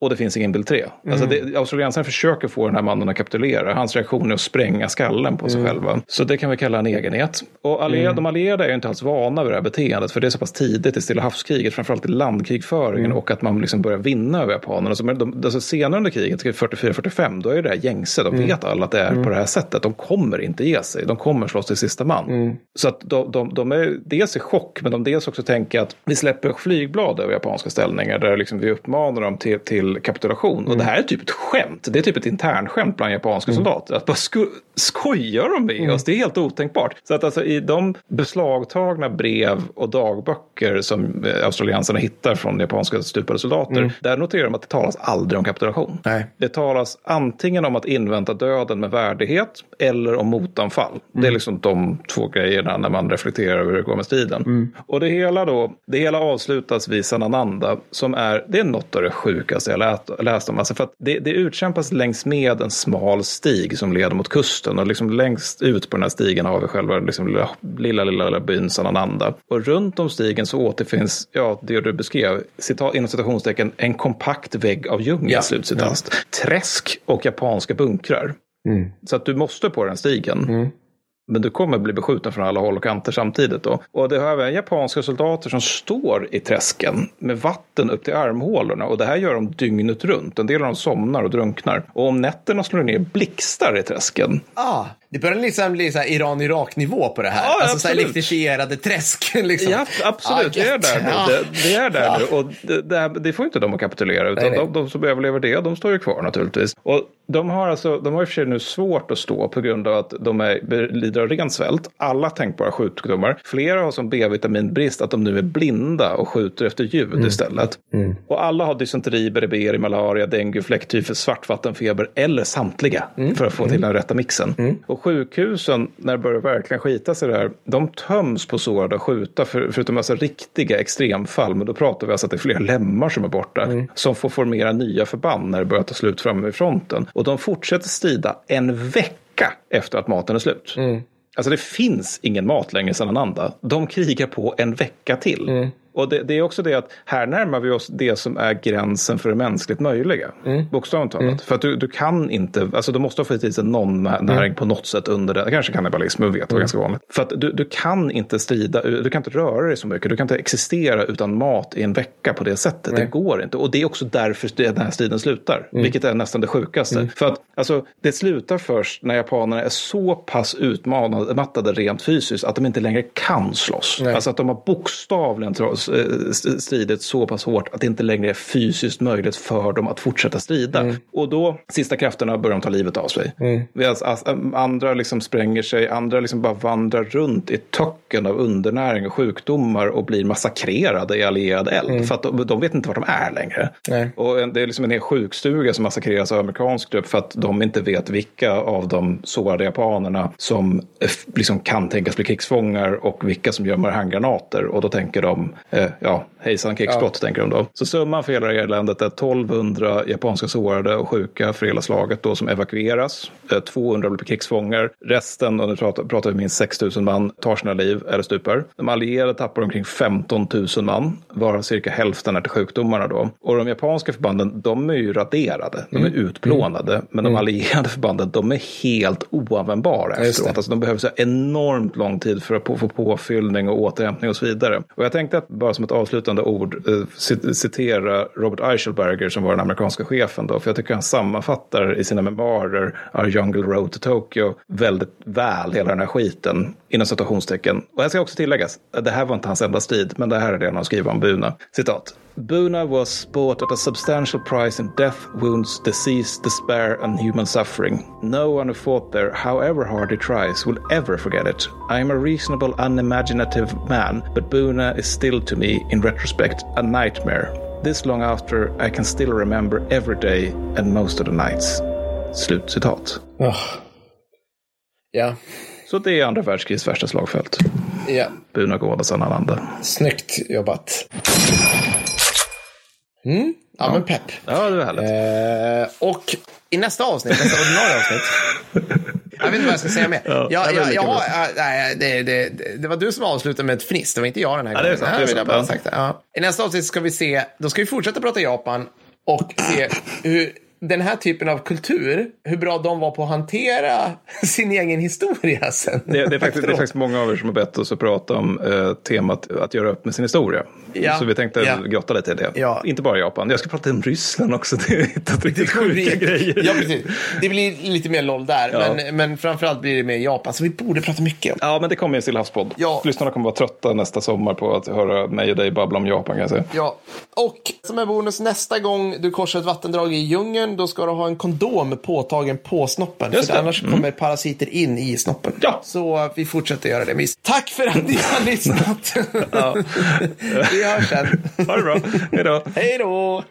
Och det finns ingen bild 3. Mm. Alltså australiensarna försöker få den här mannen att kapitulera. Hans reaktion är att spränga skallen på sig mm. själva. Så det kan vi kalla en egenhet. Och allierade, mm. de allierade är inte alls vana vid det här beteendet. För det är så pass tidigt i Stilla havskriget. Framförallt i landkrigföringen. Mm. Och att man liksom börjar vinna över japanerna. Så de, alltså senare under kriget, 44-45, då är det här gängse. De mm. vet alla att det är på mm. det här sättet. De kommer inte ge sig. De kommer slåss till sista man. Så att de, de, de, är dels i chock. Men de dels också tänker att vi släpper flygblad över japanska ställningar. Där liksom vi uppmanar dem till, till till kapitulation. Mm. Och det här är typ ett skämt. Det är typ ett internskämt bland japanska mm. soldater. Att bara sko skojar de med mm. oss? Det är helt otänkbart. Så att alltså i de beslagtagna brev och dagböcker som eh, australiensarna hittar från japanska stupade soldater. Mm. Där noterar de att det talas aldrig om kapitulation. Nej. Det talas antingen om att invänta döden med värdighet eller om motanfall. Det är mm. liksom de två grejerna när man reflekterar över hur det går med striden. Mm. Och det hela då, det hela avslutas vid Sanananda som är, det är något av det sjukaste jag läst om. Alltså för det, det utkämpas längs med en smal stig som leder mot kusten. Och liksom längst ut på den här stigen har vi själva liksom lilla, lilla, lilla, lilla byn Sanananda. Och runt om stigen så återfinns, ja, det du beskrev, citat, inom citationstecken, en kompakt vägg av djungel, ja. slutcitat. Ja. Träsk och japanska bunkrar. Mm. Så att du måste på den stigen. Mm. Men du kommer bli beskjuten från alla håll och kanter samtidigt. Då. Och det har även japanska soldater som står i träsken med vatten upp till armhålorna. Och det här gör de dygnet runt. En del av dem somnar och drunknar. Och om nätterna slår det ner blixtar i träsken. Ah, det börjar liksom bli så Iran-Irak-nivå på det här. Ja, alltså så elektrifierade träsk. Liksom. Ja, absolut. Ah, det är där nu. Ja. Det, det, är där ja. nu. Och det, det, det, får inte de att kapitulera. Utan nej, nej. De, de som överlever det, de står ju kvar naturligtvis. Och de har alltså, de har i och för sig nu svårt att stå på grund av att de är, lider av ren svält. Alla tänkbara sjukdomar. Flera har som B-vitaminbrist att de nu är blinda och skjuter efter ljud mm. istället. Mm. Och alla har dysenteri, beriberi, malaria, dengue, fläcktyfus, svartvattenfeber eller samtliga mm. för att få till den rätta mixen. Mm. Och sjukhusen, när det börjar verkligen skita sig där, de töms på sårade och skjuta för, förutom alltså riktiga extremfall. Men då pratar vi alltså att det är flera lemmar som är borta. Mm. Som får formera nya förband när det börjar ta slut framme vid fronten. Och de fortsätter strida en vecka efter att maten är slut. Mm. Alltså det finns ingen mat längre sedan Ananda. De krigar på en vecka till. Mm. Och det, det, är också det att här närmar vi oss det som är gränsen för det mänskligt möjliga. Mm. Bokstavligt talat. Mm. För att du, du kan inte, alltså du måste ha fått i sig någon näring mm. på något sätt under det. Kanske kannibalism, vi vet, det var mm. ganska vanligt. För att du, du kan inte strida, du kan inte röra dig så mycket. Du kan inte existera utan mat i en vecka på det sättet. Nej. Det går inte. Och det är också därför den här striden slutar. Mm. Vilket är nästan det sjukaste. Mm. För att alltså, det slutar först när japanerna är så pass utmattade rent fysiskt att de inte längre kan slåss. Nej. Alltså att de har bokstavligen stridit så pass hårt att det inte längre är fysiskt möjligt för dem att fortsätta strida. Mm. Och då, sista krafterna börjar de ta livet av sig. Mm. Medan andra liksom spränger sig, andra liksom bara vandrar runt i töcken av undernäring och sjukdomar och blir massakrerade i allierad eld. Mm. För att de, de, vet inte var de är längre. Nej. Och det är liksom en hel sjukstuga som massakreras av amerikansk grupp för att de inte vet vilka av de sårade japanerna som eh, liksom kan tänkas bli krigsfångar och vilka som gömmer handgranater. Och då tänker de, eh, ja, hejsan krigsbrott ja. tänker de då. Så summan för hela eländet är 1200 japanska sårade och sjuka för hela slaget då som evakueras. 200 eh, blir krigsfångar. Resten, och nu pratar, pratar vi minst 6000 man, tar sina liv eller stupar. De allierade tappar omkring 15 000 man, varav cirka hälften är till sjukdomarna då. Och de japanska förbanden, de är ju raderade, de är mm. utplånade. Mm. Men de mm. allierade förbanden, de är helt oanvändbara efteråt. Alltså, de behöver så enormt lång tid för att få påfyllning och återhämtning och så vidare. Och jag tänkte att bara som ett avslutande ord eh, citera Robert Eichelberger som var den amerikanska chefen då. För jag tycker han sammanfattar i sina memoarer Our Jungle Road to Tokyo väldigt väl hela den här skiten inom citationstecken. Och jag ska också tilläggas, det här var inte hans enda strid, men det här är det han har skrivit om Buna. Citat. Buna was bought at a substantial price in death, wounds, disease, despair and human suffering. No one who fought there, however hard he tries, will ever forget it. I am a reasonable, unimaginative man, but Buna is still to me, in retrospect, a nightmare. This long after I can still remember every day and most of the nights. Slut citat. Oh. Ja. Så det är andra världskrigets värsta slagfält. Ja. Buna Gårdas Ananda. Snyggt jobbat. Mm. Ja, ja, men pepp. Ja, det var härligt. Eh, och i nästa avsnitt, nästa ordinarie avsnitt. jag vet inte vad jag ska säga mer. Ja, ja, ja, ja, nej, det, det, det, var du som avslutade med ett fniss. Det var inte jag den här gången. Ja, det är sant, det är sant, ja. I nästa avsnitt ska vi se, då ska vi fortsätta prata Japan och se hur den här typen av kultur, hur bra de var på att hantera sin egen historia sen. Det, det, är, faktiskt, det är faktiskt många av er som har bett oss att prata om eh, temat att göra upp med sin historia. Ja. Så vi tänkte ja. grotta lite i det. Ja. Inte bara Japan, jag ska prata om Ryssland också. Det är hittat riktigt sjuka grejer. Ja, precis. Det blir lite mer LOL där, ja. men, men framförallt blir det mer Japan. Så vi borde prata mycket om. Ja, men det kommer en Stilla havspodd. Ja. Lyssnarna kommer vara trötta nästa sommar på att höra mig och dig babbla om Japan kan jag säga. Ja, och som en bonus nästa gång du korsar ett vattendrag i djungeln, då ska du ha en kondom påtagen på snoppen. Just för annars mm. kommer parasiter in i snoppen. Ja. Så vi fortsätter göra det. Tack för att ni har lyssnat. vi hörs sen. Ha det bra. Hej då. Hej då.